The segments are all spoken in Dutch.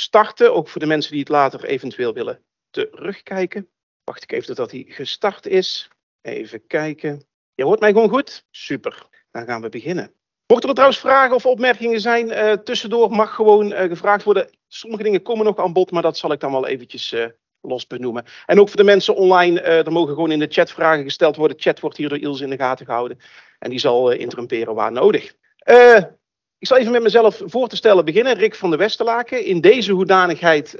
starten. Ook voor de mensen die het later eventueel willen terugkijken. Wacht ik even dat hij gestart is. Even kijken. Je hoort mij gewoon goed? Super. Dan gaan we beginnen. Mochten er trouwens vragen of opmerkingen zijn, uh, tussendoor mag gewoon uh, gevraagd worden. Sommige dingen komen nog aan bod, maar dat zal ik dan wel eventjes uh, los benoemen. En ook voor de mensen online, er mogen gewoon in de chat vragen gesteld worden. De chat wordt hier door Ilse in de gaten gehouden. En die zal interrumperen waar nodig. Ik zal even met mezelf voor te stellen beginnen. Rick van de Westerlaken. In deze hoedanigheid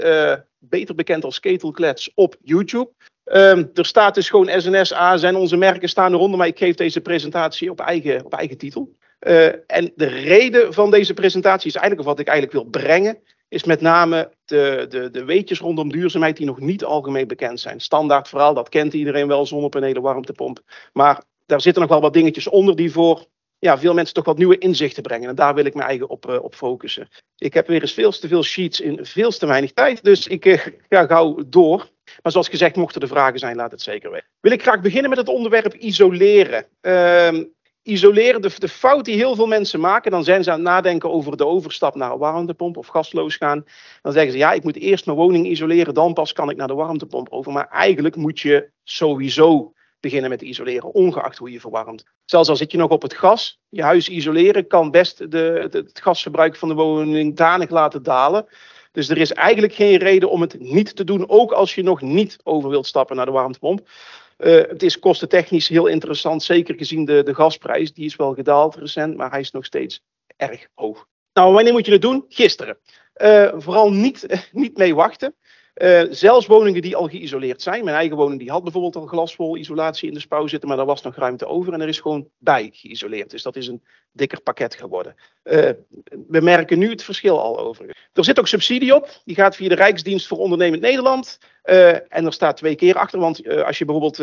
beter bekend als Ketelklets op YouTube. Um, er staat dus gewoon SNS, ASN, onze merken staan eronder, maar ik geef deze presentatie op eigen, op eigen titel. Uh, en de reden van deze presentatie is eigenlijk, of wat ik eigenlijk wil brengen, is met name de, de, de weetjes rondom duurzaamheid die nog niet algemeen bekend zijn. Standaard verhaal, dat kent iedereen wel, zonnepanelen, warmtepomp. Maar daar zitten nog wel wat dingetjes onder die voor ja, veel mensen toch wat nieuwe inzichten brengen. En daar wil ik me eigen op, uh, op focussen. Ik heb weer eens veel te veel sheets in veel te weinig tijd, dus ik uh, ga gauw door. Maar zoals gezegd, mochten er vragen zijn, laat het zeker weten. Wil ik graag beginnen met het onderwerp isoleren. Uh, isoleren, de, de fout die heel veel mensen maken, dan zijn ze aan het nadenken over de overstap naar een warmtepomp of gasloos gaan. Dan zeggen ze, ja, ik moet eerst mijn woning isoleren, dan pas kan ik naar de warmtepomp over. Maar eigenlijk moet je sowieso beginnen met isoleren, ongeacht hoe je verwarmt. Zelfs al zit je nog op het gas, je huis isoleren kan best de, het gasverbruik van de woning danig laten dalen. Dus er is eigenlijk geen reden om het niet te doen, ook als je nog niet over wilt stappen naar de warmtepomp. Uh, het is kostentechnisch heel interessant, zeker gezien de, de gasprijs. Die is wel gedaald recent, maar hij is nog steeds erg hoog. Nou, wanneer moet je het doen? Gisteren. Uh, vooral niet, niet mee wachten. Uh, zelfs woningen die al geïsoleerd zijn. Mijn eigen woning die had bijvoorbeeld al glasvol isolatie in de spouw zitten, maar daar was nog ruimte over en er is gewoon bij geïsoleerd. Dus dat is een dikker pakket geworden. Uh, we merken nu het verschil al over. Er zit ook subsidie op. Die gaat via de Rijksdienst voor Ondernemend Nederland. Uh, en er staat twee keer achter, want uh, als je bijvoorbeeld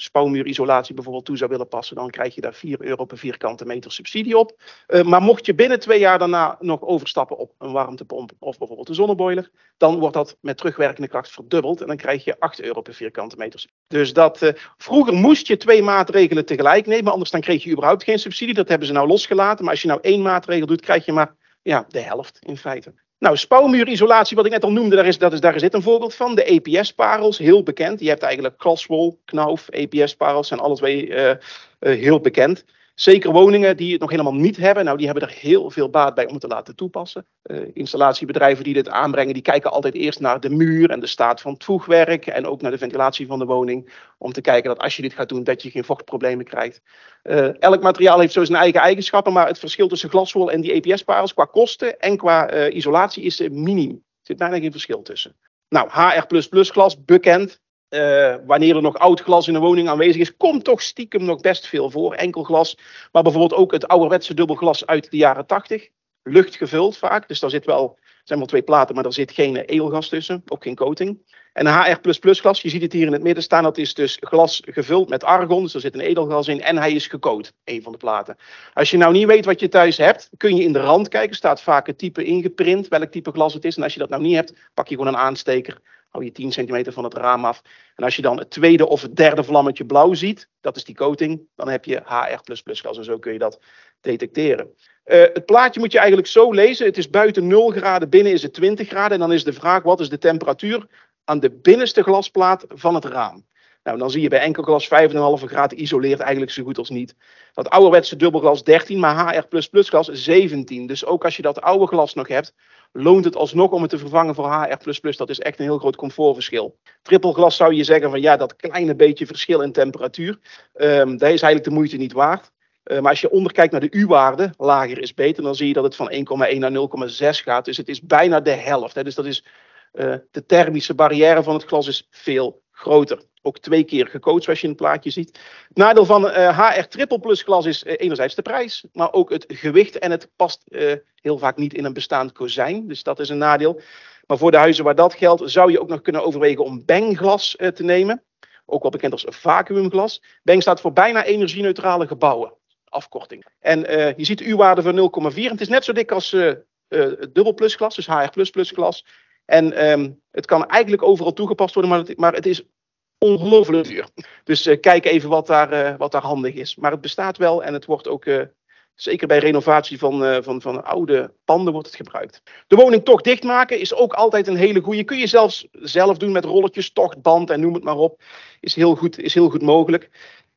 spouwmuurisolatie bijvoorbeeld toe zou willen passen, dan krijg je daar 4 euro per vierkante meter subsidie op. maar mocht je binnen twee jaar daarna nog overstappen op een warmtepomp of bijvoorbeeld een zonneboiler, dan wordt dat met terugwerkende kracht verdubbeld en dan krijg je 8 euro per vierkante meter. Dus dat, vroeger moest je twee maatregelen tegelijk nemen, anders dan kreeg je überhaupt geen subsidie. Dat hebben ze nou losgelaten, maar als je nou één maatregel doet, krijg je maar ja, de helft in feite. Nou, spouwmuurisolatie, wat ik net al noemde, daar is, dat is, daar is dit een voorbeeld van. De EPS-parels, heel bekend. Je hebt eigenlijk Klaswol, Knauf, EPS-parels, zijn alle twee uh, uh, heel bekend. Zeker woningen die het nog helemaal niet hebben, nou die hebben er heel veel baat bij om het te laten toepassen. Uh, installatiebedrijven die dit aanbrengen, die kijken altijd eerst naar de muur en de staat van het voegwerk en ook naar de ventilatie van de woning. Om te kijken dat als je dit gaat doen, dat je geen vochtproblemen krijgt. Uh, elk materiaal heeft zo zijn eigen eigenschappen, maar het verschil tussen glaswol en die EPS-parels qua kosten en qua uh, isolatie is miniem. Er zit bijna geen verschil tussen. Nou, HR++ glas, bekend. Uh, wanneer er nog oud glas in een woning aanwezig is, komt toch stiekem nog best veel voor. Enkel glas, maar bijvoorbeeld ook het ouderwetse dubbelglas uit de jaren 80. Luchtgevuld vaak, dus daar zit wel, zijn wel twee platen, maar er zit geen edelgas tussen, ook geen coating. En HR++ glas, je ziet het hier in het midden staan, dat is dus glas gevuld met argon, dus er zit een edelgas in en hij is gecoat, een van de platen. Als je nou niet weet wat je thuis hebt, kun je in de rand kijken, staat vaak het type ingeprint, welk type glas het is. En als je dat nou niet hebt, pak je gewoon een aansteker, hou je 10 centimeter van het raam af. En als je dan het tweede of het derde vlammetje blauw ziet, dat is die coating, dan heb je HR++ gas en zo kun je dat detecteren. Uh, het plaatje moet je eigenlijk zo lezen. Het is buiten 0 graden, binnen is het 20 graden. En dan is de vraag, wat is de temperatuur aan de binnenste glasplaat van het raam? Nou, dan zie je bij enkel glas 5,5 graden isoleert eigenlijk zo goed als niet. Dat ouderwetse dubbelglas 13, maar HR++ glas 17. Dus ook als je dat oude glas nog hebt, loont het alsnog om het te vervangen voor HR++. Dat is echt een heel groot comfortverschil. Trippelglas zou je zeggen van ja, dat kleine beetje verschil in temperatuur, um, dat is eigenlijk de moeite niet waard. Uh, maar als je onderkijkt naar de U-waarde, lager is beter, dan zie je dat het van 1,1 naar 0,6 gaat. Dus het is bijna de helft. Dus dat is uh, de thermische barrière van het glas is veel groter. Ook twee keer gecoacht, zoals je in het plaatje ziet. Het nadeel van HR triple plus glas is uh, enerzijds de prijs, maar ook het gewicht. En het past uh, heel vaak niet in een bestaand kozijn. Dus dat is een nadeel. Maar voor de huizen waar dat geldt, zou je ook nog kunnen overwegen om Beng-glas te nemen. Ook wel bekend als vacuümglas. Beng staat voor bijna energie-neutrale gebouwen. Afkorting. En je ziet de U-waarde van 0,4. Het is net zo dik als het dubbel plus glas, dus HR plus plus glas. En um, het kan eigenlijk overal toegepast worden, maar maar het is ongelooflijk duur. Dus uh, kijk even wat daar, uh, wat daar handig is. Maar het bestaat wel en het wordt ook uh, Zeker bij renovatie van, van, van oude panden wordt het gebruikt. De woning toch dichtmaken is ook altijd een hele goede. Kun je zelfs zelf doen met rolletjes, tochtband en noem het maar op. Is heel goed, is heel goed mogelijk.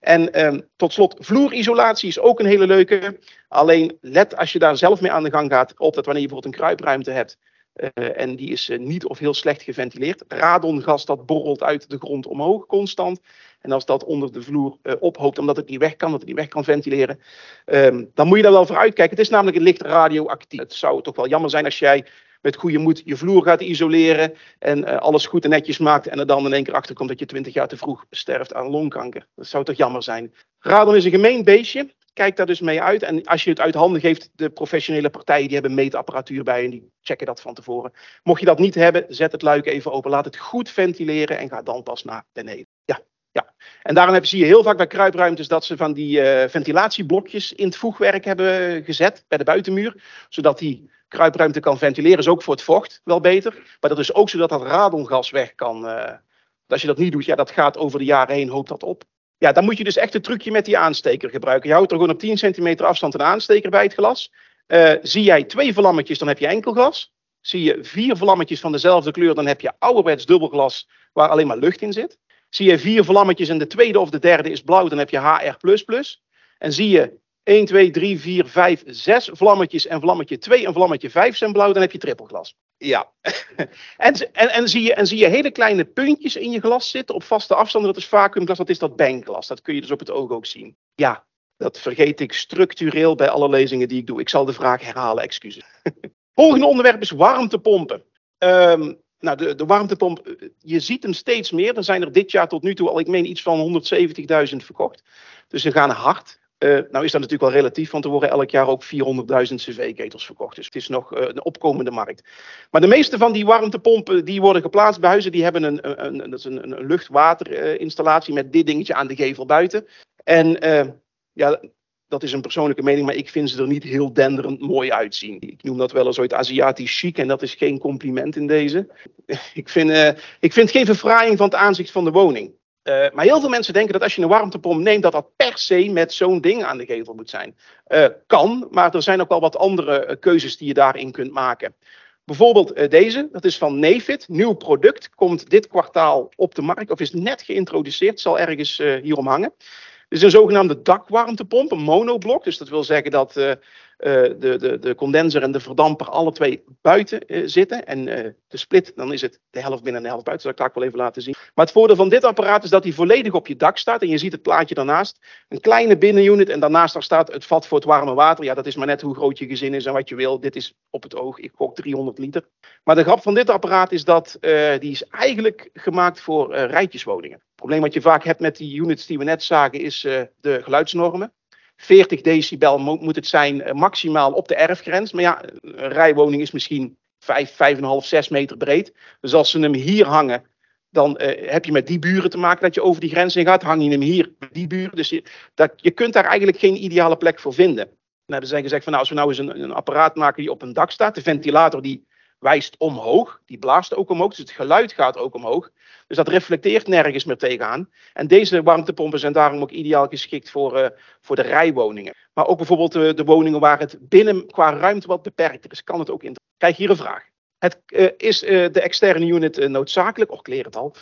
En ehm, tot slot, vloerisolatie is ook een hele leuke. Alleen let als je daar zelf mee aan de gang gaat op dat wanneer je bijvoorbeeld een kruipruimte hebt. Uh, en die is uh, niet of heel slecht geventileerd. Radongas dat borrelt uit de grond omhoog constant. En als dat onder de vloer uh, ophoopt omdat het niet weg kan, dat het niet weg kan ventileren, um, dan moet je daar wel voor uitkijken. Het is namelijk licht radioactief. Het zou toch wel jammer zijn als jij met goede moed je vloer gaat isoleren en uh, alles goed en netjes maakt en er dan in één keer achter komt dat je twintig jaar te vroeg sterft aan longkanker. Dat zou toch jammer zijn. Radon is een gemeen beestje. Kijk daar dus mee uit. En als je het uit handen geeft, de professionele partijen die hebben meetapparatuur bij en die checken dat van tevoren. Mocht je dat niet hebben, zet het luik even open, laat het goed ventileren en ga dan pas naar beneden. Ja, ja. En daarom heb, zie je heel vaak bij kruipruimtes dat ze van die uh, ventilatieblokjes in het voegwerk hebben gezet bij de buitenmuur, zodat die kruipruimte kan ventileren. Is ook voor het vocht wel beter. Maar dat is ook zodat dat radongas weg kan. Uh, als je dat niet doet, ja, dat gaat over de jaren heen, hoopt dat op. Ja, dan moet je dus echt het trucje met die aansteker gebruiken. Je houdt er gewoon op 10 centimeter afstand een aansteker bij het glas. Uh, zie jij twee vlammetjes, dan heb je enkel glas. Zie je vier vlammetjes van dezelfde kleur, dan heb je ouderwets dubbelglas waar alleen maar lucht in zit. Zie je vier vlammetjes en de tweede of de derde is blauw, dan heb je HR++. En zie je 1, 2, 3, 4, 5, 6 vlammetjes en vlammetje 2 en vlammetje 5 zijn blauw, dan heb je trippelglas. Ja. en, en, en, zie je, en zie je hele kleine puntjes in je glas zitten op vaste afstand. Dat is vacuümglas, dat is dat bankglas. Dat kun je dus op het oog ook zien. Ja, dat vergeet ik structureel bij alle lezingen die ik doe. Ik zal de vraag herhalen, excuses. Volgende onderwerp is warmtepompen. Um, nou, de, de warmtepomp, je ziet hem steeds meer. Er zijn er dit jaar tot nu toe al, ik meen, iets van 170.000 verkocht. Dus ze gaan hard. Uh, nou is dat natuurlijk wel relatief, want er worden elk jaar ook 400.000 cv-ketels verkocht. Dus het is nog uh, een opkomende markt. Maar de meeste van die warmtepompen die worden geplaatst bij huizen, die hebben een, een, dat is een, een lucht-water-installatie met dit dingetje aan de gevel buiten. En uh, ja, dat is een persoonlijke mening, maar ik vind ze er niet heel denderend mooi uitzien. Ik noem dat wel eens ooit Aziatisch chic en dat is geen compliment in deze. ik, vind, ik vind geen verfraaiing van het aanzicht van de woning. Uh, maar heel veel mensen denken dat als je een warmtepomp neemt, dat dat per se met zo'n ding aan de gevel moet zijn. Uh, kan, maar er zijn ook wel wat andere uh, keuzes die je daarin kunt maken. Bijvoorbeeld deze, dat is van Nefit, nieuw product, komt dit kwartaal op de markt of is net geïntroduceerd, zal ergens hierom hangen. Het is een zogenaamde dakwarmtepomp, een monoblok. Dus dat wil zeggen dat de, de, de condenser en de verdamper alle twee buiten uh, zitten. En uh, de split, dan is het de helft binnen en de helft buiten. Dat zal ik wel even laten zien. Maar het voordeel van dit apparaat is dat hij volledig op je dak staat. En je ziet het plaatje daarnaast. Een kleine binnenunit en daarnaast daar staat het vat voor het warme water. Ja, dat is maar net hoe groot je gezin is en wat je wil. Dit is op het oog. Ik gok 300 liter. Maar de grap van dit apparaat is dat die is eigenlijk gemaakt voor rijtjeswoningen. Het probleem wat je vaak hebt met die units die we net zagen is uh, de geluidsnormen. 40 decibel mo moet het zijn uh, maximaal op de erfgrens. Maar ja, een rijwoning is misschien 5, 5,5, 6 meter breed. Dus als ze hem hier hangen, dan uh, heb je met die buren te maken dat je over die grens in gaat. Hang je hem hier die buren. Dus je, dat, je kunt daar eigenlijk geen ideale plek voor vinden. Nou, er zijn gezegd van nou, als we nou eens een, een apparaat maken die op een dak staat. De ventilator die wijst omhoog. Die blaast ook omhoog, dus het geluid gaat ook omhoog. Dus dat reflecteert nergens meer tegenaan. En deze warmtepompen zijn daarom ook ideaal geschikt voor, uh, voor de rijwoningen. Maar ook bijvoorbeeld de, de, woningen waar het binnen qua ruimte wat beperkter is, kan het ook in. Krijg hier een vraag. Het, uh, is uh, de externe unit noodzakelijk? Och, ik leer het al.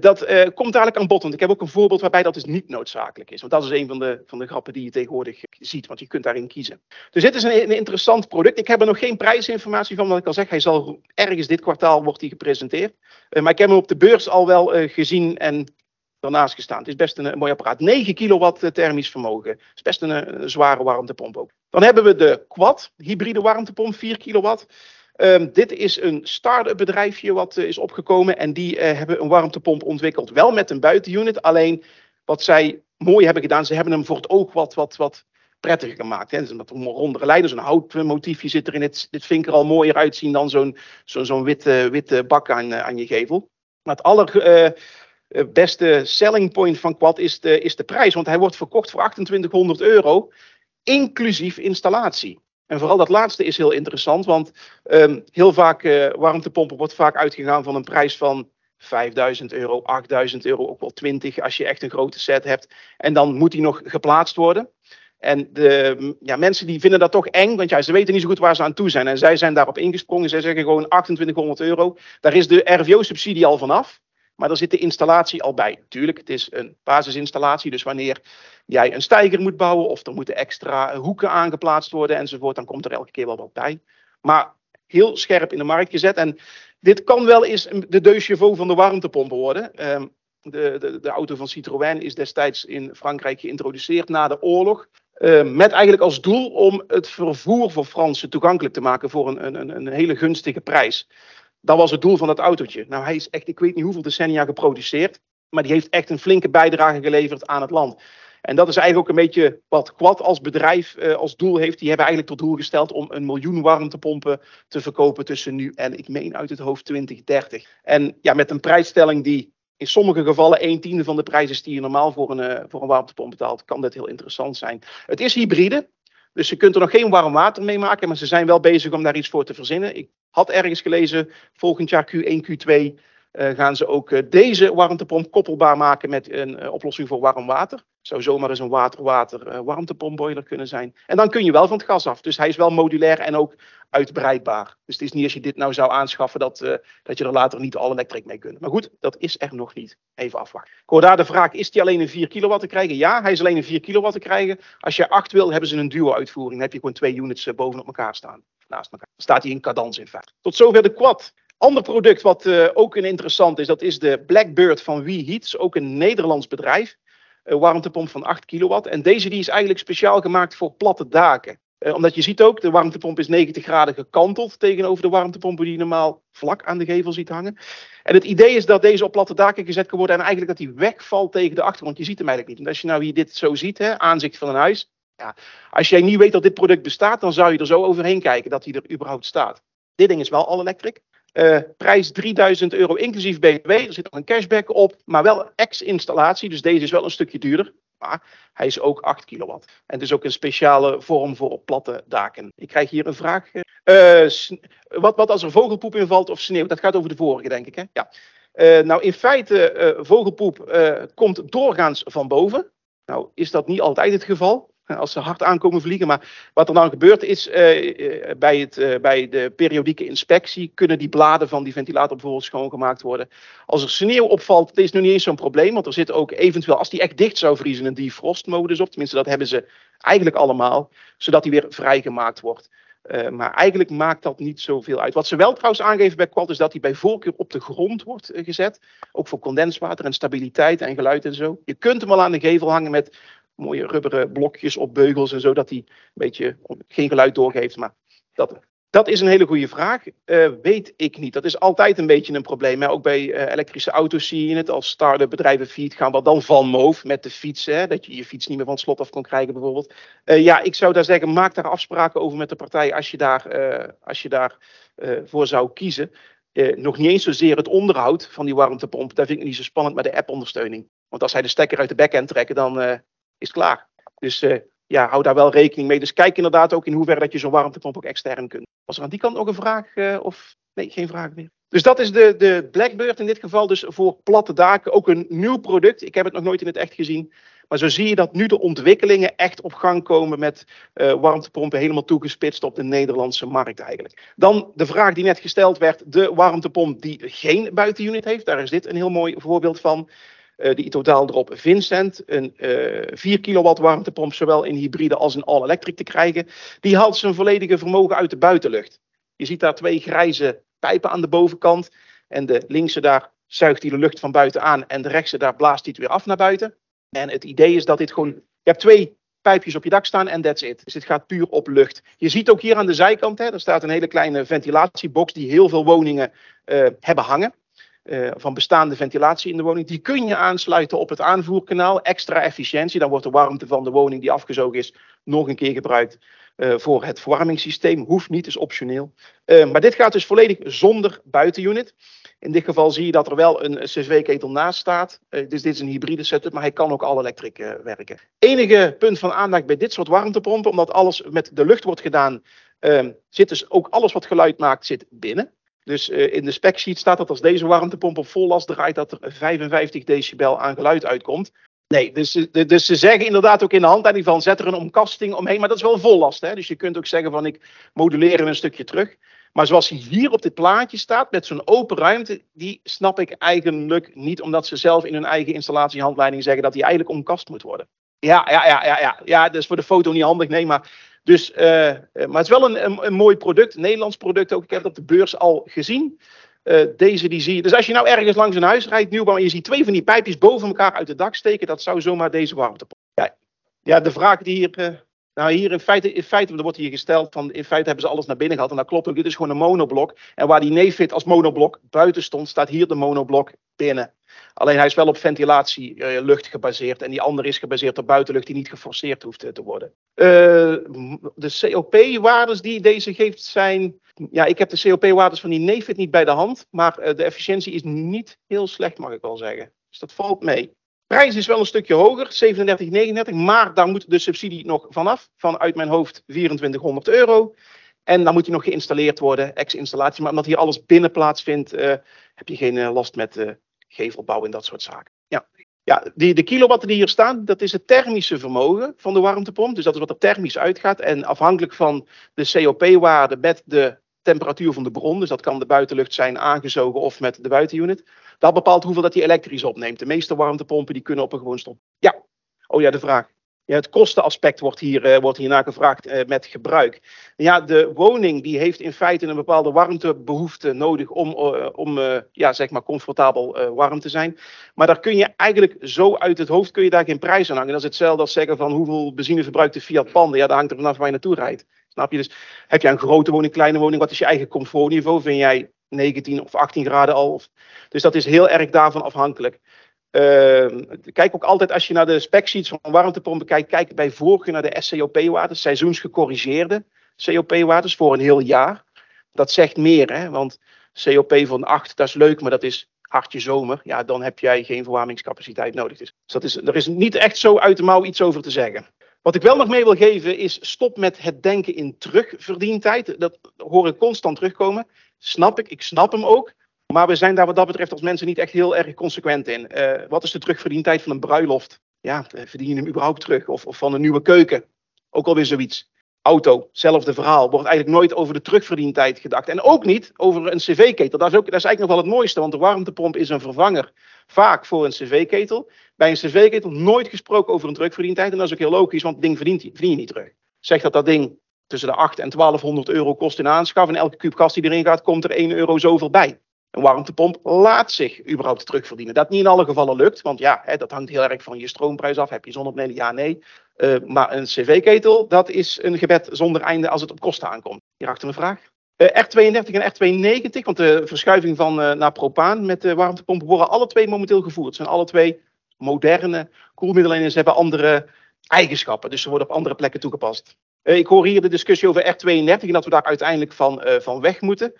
dat komt dadelijk aan bod. Want ik heb ook een voorbeeld waarbij dat dus niet noodzakelijk is. Want dat is een van de, van de grappen die je tegenwoordig ziet. Want je kunt daarin kiezen. Dus dit is een, interessant product. Ik heb er nog geen prijsinformatie van. Wat ik al zeg, hij zal ergens dit kwartaal wordt hij gepresenteerd. maar ik heb hem op de beurs al wel gezien en daarnaast gestaan. Het is best een, een, mooi apparaat. 9 kilowatt thermisch vermogen. Het is best een, een, zware warmtepomp ook. Dan hebben we de Quad, hybride warmtepomp, 4 kilowatt. Um, dit is een start-up bedrijfje wat uh, is opgekomen en die uh, hebben een warmtepomp ontwikkeld. Wel met een buitenunit, alleen wat zij mooi hebben gedaan, ze hebben hem voor het oog wat, wat, wat prettiger gemaakt. Hè. Dus met een rondere leiders, een houtmotiefje zit erin. Dit, dit vind ik er al mooier uitzien dan zo'n zo'n zo'n witte, witte bak aan, uh, aan je gevel. Maar het aller beste selling point van Quad is de, is de prijs, want hij wordt verkocht voor 2800 euro, inclusief installatie. En vooral dat laatste is heel interessant, want um, heel vaak uh, warmtepompen wordt vaak uitgegaan van een prijs van 5000 euro, 8000 euro, ook wel 20 als je echt een grote set hebt. En dan moet die nog geplaatst worden. En de ja, mensen die vinden dat toch eng, want ja, ze weten niet zo goed waar ze aan toe zijn. En zij zijn daarop ingesprongen. Zij zeggen gewoon 2800 euro. Daar is de RVO-subsidie al vanaf. Maar daar zit de installatie al bij. Tuurlijk, het is een basisinstallatie. Dus wanneer jij een steiger moet bouwen of er moeten extra hoeken aangeplaatst worden enzovoort, dan komt er elke keer wel wat bij. Maar heel scherp in de markt gezet. En dit kan wel eens de chevaux van de warmtepompen worden. Ehm, de, de, de, auto van Citroën is destijds in Frankrijk geïntroduceerd na de oorlog. Ehm, met eigenlijk als doel om het vervoer voor Fransen toegankelijk te maken voor een, een, een hele gunstige prijs. Dat was het doel van dat autootje. Nou, hij is echt, ik weet niet hoeveel decennia geproduceerd. Maar die heeft echt een flinke bijdrage geleverd aan het land. En dat is eigenlijk ook een beetje wat Quad als bedrijf eh, als doel heeft. Die hebben eigenlijk tot doel gesteld om een miljoen warmtepompen te verkopen tussen nu en ik meen uit het hoofd 2030. En ja, met een prijsstelling die in sommige gevallen een tiende van de prijs is die je normaal voor een, uh, voor een warmtepomp betaalt, kan dit heel interessant zijn. Het is hybride, dus je kunt er nog geen warm water mee maken, maar ze zijn wel bezig om daar iets voor te verzinnen. Ik had ergens gelezen, volgend jaar Q1, Q2 uh, gaan ze ook uh, deze warmtepomp koppelbaar maken met een uh, oplossing voor warm water. Zou zomaar eens een water-water warmtepompboiler kunnen zijn. En dan kun je wel van het gas af. Dus hij is wel modulair en ook uitbreidbaar. Dus het is niet als je dit nou zou aanschaffen dat, dat je er later niet al elektriek mee kunt. Maar goed, dat is er nog niet. Even afwachten. Ik daar de vraag, is die alleen een 4 kilowatt te krijgen? Ja, hij is alleen een 4 kilowatt te krijgen. Als je 8 wil, hebben ze een duo-uitvoering. Dan heb je gewoon twee units bovenop elkaar staan. Naast elkaar. Dan staat hij in cadans in feite. Tot zover de quad. Ander product wat uh, ook een interessant is, dat is de Blackbird van WeHeat. Ook een Nederlands bedrijf. Een warmtepomp van 8 kilowatt. En deze die is eigenlijk speciaal gemaakt voor platte daken. Uh, omdat je ziet ook, de warmtepomp is 90 graden gekanteld tegenover de warmtepompen die je normaal vlak aan de gevel ziet hangen. En het idee is dat deze op platte daken gezet kan worden en eigenlijk dat die wegvalt tegen de achtergrond. Je ziet hem eigenlijk niet. Want als je nou hier dit zo ziet, hè, aanzicht van een huis. Ja, als jij niet weet dat dit product bestaat, dan zou je er zo overheen kijken dat hij er überhaupt staat. Dit ding is wel all electric. Uh, prijs 3000 euro inclusief BTW. Er zit nog een cashback op, maar wel ex-installatie. Dus deze is wel een stukje duurder. Maar hij is ook 8 kilowatt. En dus ook een speciale vorm voor platte daken. Ik krijg hier een vraag. Uh, wat, wat als er vogelpoep invalt of sneeuw? Dat gaat over de vorige, denk ik. Hè? Ja. Nou, in feite, vogelpoep komt doorgaans van boven. Nou, is dat niet altijd het geval als ze hard aankomen vliegen. Maar wat er dan gebeurt is, uh, bij, het, uh, bij de periodieke inspectie kunnen die bladen van die ventilator bijvoorbeeld schoongemaakt worden. Als er sneeuw opvalt, dat is nu niet eens zo'n probleem, want er zit ook eventueel, als die echt dicht zou vriezen, een defrostmodus op. Tenminste, dat hebben ze eigenlijk allemaal, zodat die weer vrijgemaakt wordt. Maar eigenlijk maakt dat niet zoveel uit. Wat ze wel trouwens aangeven bij Quad is dat hij bij voorkeur op de grond wordt gezet. Ook voor condenswater en stabiliteit en geluid en zo. Je kunt hem wel aan de gevel hangen met mooie rubberen blokjes op beugels en zo, dat hij een beetje geen geluid doorgeeft. Maar dat, dat is een hele goede vraag. Uh, weet ik niet. Dat is altijd een beetje een probleem. Hè? Ook bij uh, elektrische auto's zie je het. Als start-up bedrijven fiets gaan we dan van moof met de fiets. Hè? Dat je je fiets niet meer van het slot af kon krijgen bijvoorbeeld. Uh, ja, ik zou daar zeggen, maak daar afspraken over met de partij als je daar, als je daar voor zou kiezen. nog niet eens zozeer het onderhoud van die warmtepomp. Daar vind ik niet zo spannend, maar de app-ondersteuning. Want als zij de stekker uit de backend trekken, dan is klaar. Dus uh, ja, hou daar wel rekening mee. Dus kijk inderdaad ook in hoeverre dat je zo'n warmtepomp ook extern kunt. Was er aan die kant nog een vraag? Uh, of nee, geen vraag meer. Dus dat is de, de Blackbird in dit geval. Dus voor platte daken ook een nieuw product. Ik heb het nog nooit in het echt gezien. Maar zo zie je dat nu de ontwikkelingen echt op gang komen met uh, warmtepompen helemaal toegespitst op de Nederlandse markt eigenlijk. Dan de vraag die net gesteld werd, de warmtepomp die geen buitenunit heeft. Daar is dit een heel mooi voorbeeld van. Uh, die totaal erop Vincent, een uh, 4 kilowatt warmtepomp, zowel in hybride als in all-electric te krijgen. Die haalt zijn volledige vermogen uit de buitenlucht. Je ziet daar twee grijze pijpen aan de bovenkant. En de linkse daar zuigt hij de lucht van buiten aan. En de rechtse daar blaast hij het weer af naar buiten. En het idee is dat dit gewoon. Je hebt twee pijpjes op je dak staan en that's it. Dus dit gaat puur op lucht. Je ziet ook hier aan de zijkant, hè, er staat een hele kleine ventilatiebox die heel veel woningen uh, hebben hangen. Uh, van bestaande ventilatie in de woning. Die kun je aansluiten op het aanvoerkanaal. Extra efficiëntie. Dan wordt de warmte van de woning die afgezogen is nog een keer gebruikt uh, voor het verwarmingssysteem. Hoeft niet, is optioneel. Uh, maar dit gaat dus volledig zonder buitenunit. In dit geval zie je dat er wel een CSV-ketel naast staat. dus dit is een hybride setup, maar hij kan ook al elektrisch werken. Enige punt van aandacht bij dit soort warmtepompen, omdat alles met de lucht wordt gedaan, zit dus ook alles wat geluid maakt, zit binnen. Dus uh, in de spec sheet staat dat als deze warmtepomp op vol last draait, dat er 55 decibel aan geluid uitkomt. Nee, dus, dus ze zeggen inderdaad ook in de handleiding van zet er een omkasting omheen, maar dat is wel vollast. Hè? Dus je kunt ook zeggen van ik moduleer een stukje terug. Maar zoals hij hier op dit plaatje staat, met zo'n open ruimte, die snap ik eigenlijk niet, omdat ze zelf in hun eigen installatiehandleiding zeggen dat die eigenlijk omkast moet worden. Ja, ja, ja, ja, ja. ja dat is voor de foto niet handig, nee, maar dus, uh, maar het is wel een, een, mooi product, een Nederlands product ook. Ik heb het op de beurs al gezien. Uh, deze die zie je. Dus als je nou ergens langs een huis rijdt, nieuwbouw, en je ziet twee van die pijpjes boven elkaar uit het dak steken, dat zou zomaar deze warmtepomp. Ja, ja de vraag die hier. Nou, hier in feite, in feite wordt hier gesteld van, in feite hebben ze alles naar binnen gehad. En dat klopt ook, dit is gewoon een monoblok. En waar die Nefit als monoblok buiten stond, staat hier de monoblok binnen. Alleen hij is wel op ventilatielucht uh, gebaseerd. En die andere is gebaseerd op buitenlucht die niet geforceerd hoeft te worden. Uh, de COP-waardes die deze geeft zijn. Ja, ik heb de COP-waardes van die Nefit niet bij de hand. Maar de efficiëntie is niet heel slecht, mag ik wel zeggen. Dus dat valt mee. Prijs is wel een stukje hoger, 37,39. Maar daar moet de subsidie nog vanaf. Vanuit mijn hoofd 2400 euro. En dan moet hij nog geïnstalleerd worden, ex-installatie. Maar omdat hier alles binnen plaatsvindt, heb je geen last met uh, gevelbouw en dat soort zaken. Ja, ja die, de kilowatten die hier staan, dat is het thermische vermogen van de warmtepomp. Dus dat is wat er thermisch uitgaat. En afhankelijk van de COP-waarde met de temperatuur van de bron, dus dat kan de buitenlucht zijn aangezogen of met de buitenunit, dat bepaalt hoeveel dat hij elektrisch opneemt. De meeste warmtepompen die kunnen op een gewoon stop. Ja, oh ja, de vraag. Ja, het kostenaspect wordt, hier, uh, wordt hierna gevraagd uh, met gebruik. Ja, de woning die heeft in feite een bepaalde warmtebehoefte nodig om, uh, om ja, zeg maar comfortabel warm te zijn. Maar daar kun je eigenlijk zo uit het hoofd kun je daar geen prijs aan hangen. Dat is hetzelfde als zeggen van hoeveel benzine verbruikt de Fiat Panda. Ja, dat hangt er vanaf waar je naartoe rijdt. Snap je? Dus heb je een grote woning, kleine woning, wat is je eigen comfortniveau? Vind jij 19 of 18 graden al? Dus dat is heel erg daarvan afhankelijk. Uh, kijk ook altijd als je naar de specsheets van warmtepompen kijkt, kijk bij voorkeur naar de SCOP-waardes, seizoensgecorrigeerde COP-waardes voor een heel jaar. Dat zegt meer, hè? want COP van 8, dat is leuk, maar dat is hartje zomer. Ja, dan heb jij geen verwarmingscapaciteit nodig. Dus dat is, er is niet echt zo uit de mouw iets over te zeggen. Wat ik wel nog mee wil geven is stop met het denken in terugverdientijd. Dat hoor ik constant terugkomen. Snap ik, ik snap hem ook. Maar we zijn daar wat dat betreft als mensen niet echt heel erg consequent in. Uh, wat is de terugverdientijd van een bruiloft? Ja, eh, verdien je hem überhaupt terug? Of, of van een nieuwe keuken? Ook alweer zoiets. Auto, hetzelfde verhaal. Wordt eigenlijk nooit over de terugverdientijd gedacht. En ook niet over een cv-ketel. Dat, is ook, dat is eigenlijk nog wel het mooiste, want de warmtepomp is een vervanger. Vaak voor een cv-ketel. Bij een cv-ketel nooit gesproken over een terugverdientijd. En dat is ook heel logisch, want het ding verdient, verdien je niet terug. Zeg dat dat ding tussen de 8 en 1200 euro kost in aanschaf. En elke kuub gas die erin gaat, komt er 1 euro zoveel bij. Een warmtepomp laat zich überhaupt terugverdienen. Dat niet in alle gevallen lukt, want ja, hè, dat hangt heel erg van je stroomprijs af. Heb je zonnepanelen? Ja, nee. Uh, maar een cv-ketel, dat is een gebed zonder einde als het op kosten aankomt. Hierachter een vraag. Uh, R32 en R290, want de verschuiving van uh, naar propaan met de warmtepompen worden alle twee momenteel gevoerd. Het zijn alle twee moderne koelmiddelen en ze hebben andere eigenschappen. Dus ze worden op andere plekken toegepast. ik hoor hier de discussie over R32 en dat we daar uiteindelijk van, van weg moeten.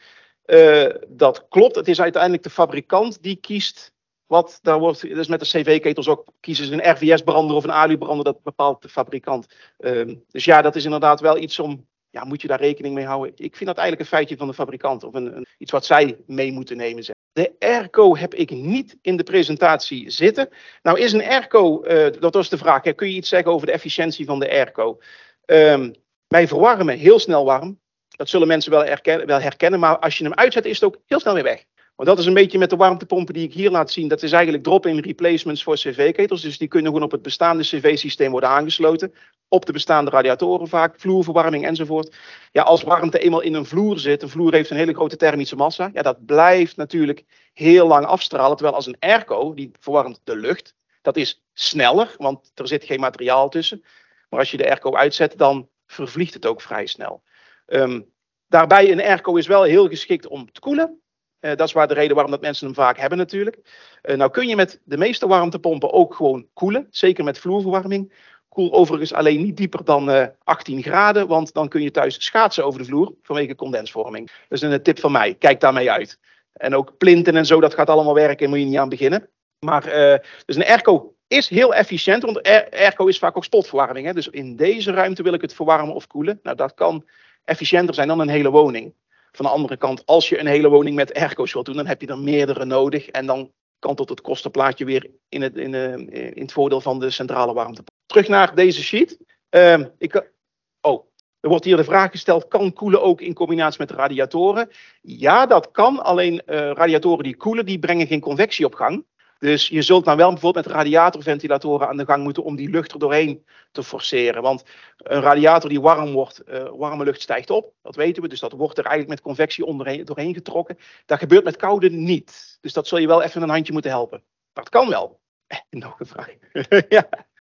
Uh, dat klopt. Het is uiteindelijk de fabrikant die kiest wat daar wordt. Dus met de CV-ketels ook kiezen ze een RVS-brander of een alu-brander. Dat bepaalt de fabrikant. Uh, dus ja, dat is inderdaad wel iets om. Ja, moet je daar rekening mee houden? Ik vind dat eigenlijk een feitje van de fabrikant. Of een, iets wat zij mee moeten nemen. De airco heb ik niet in de presentatie zitten. Nou, is een airco, uh, dat was de vraag. Kun je iets zeggen over de efficiëntie van de airco? Um, wij verwarmen heel snel warm. Dat zullen mensen wel herkennen, wel herkennen, maar als je hem uitzet is het ook heel snel weer weg. Want dat is een beetje met de warmtepompen die ik hier laat zien. Dat is eigenlijk drop-in replacements voor cv-ketels. Dus die kunnen gewoon op het bestaande cv-systeem worden aangesloten. Op de bestaande radiatoren vaak, vloerverwarming enzovoort. Ja, als warmte eenmaal in een vloer zit, een vloer heeft een hele grote thermische massa. Ja, dat blijft natuurlijk heel lang afstralen. Terwijl als een airco, die verwarmt de lucht, dat is sneller, want er zit geen materiaal tussen. Maar als je de airco uitzet, dan vervliegt het ook vrij snel. Um, daarbij een airco is wel heel geschikt om te koelen. Uh, dat is waar de reden waarom dat mensen hem vaak hebben natuurlijk. Uh, nou kun je met de meeste warmtepompen ook gewoon koelen. Zeker met vloerverwarming. Koel overigens alleen niet dieper dan uh, eh, 18 graden. Want dan kun je thuis schaatsen over de vloer vanwege condensvorming. Is een tip van mij. Kijk daarmee uit. En ook plinten en zo, dat gaat allemaal werken. Daar moet je niet aan beginnen. Maar dus een airco is heel efficiënt. Want airco is vaak ook spotverwarming. Hè? Dus in deze ruimte wil ik het verwarmen of koelen. Nou dat kan efficiënter zijn dan een hele woning. Van de andere kant, als je een hele woning met airco's wilt doen, dan heb je er meerdere nodig. En dan kan tot het kostenplaatje weer in het, in, in het voordeel van de centrale warmtepomp. Terug naar deze sheet. Uh, ik, oh, er wordt hier de vraag gesteld: kan koelen ook in combinatie met radiatoren? Ja, dat kan. Alleen uh, radiatoren die koelen, die brengen geen convectie op gang. Dus je zult dan wel bijvoorbeeld met radiatorventilatoren aan de gang moeten om die lucht er doorheen te forceren. Want een radiator die warm wordt, uh, warme lucht stijgt op. Dat weten we. Dus dat wordt er eigenlijk met convectie onderheen, doorheen getrokken. Dat gebeurt met koude niet. Dus dat zul je wel even een handje moeten helpen. Dat kan wel. Eh, nog een vraag. ja.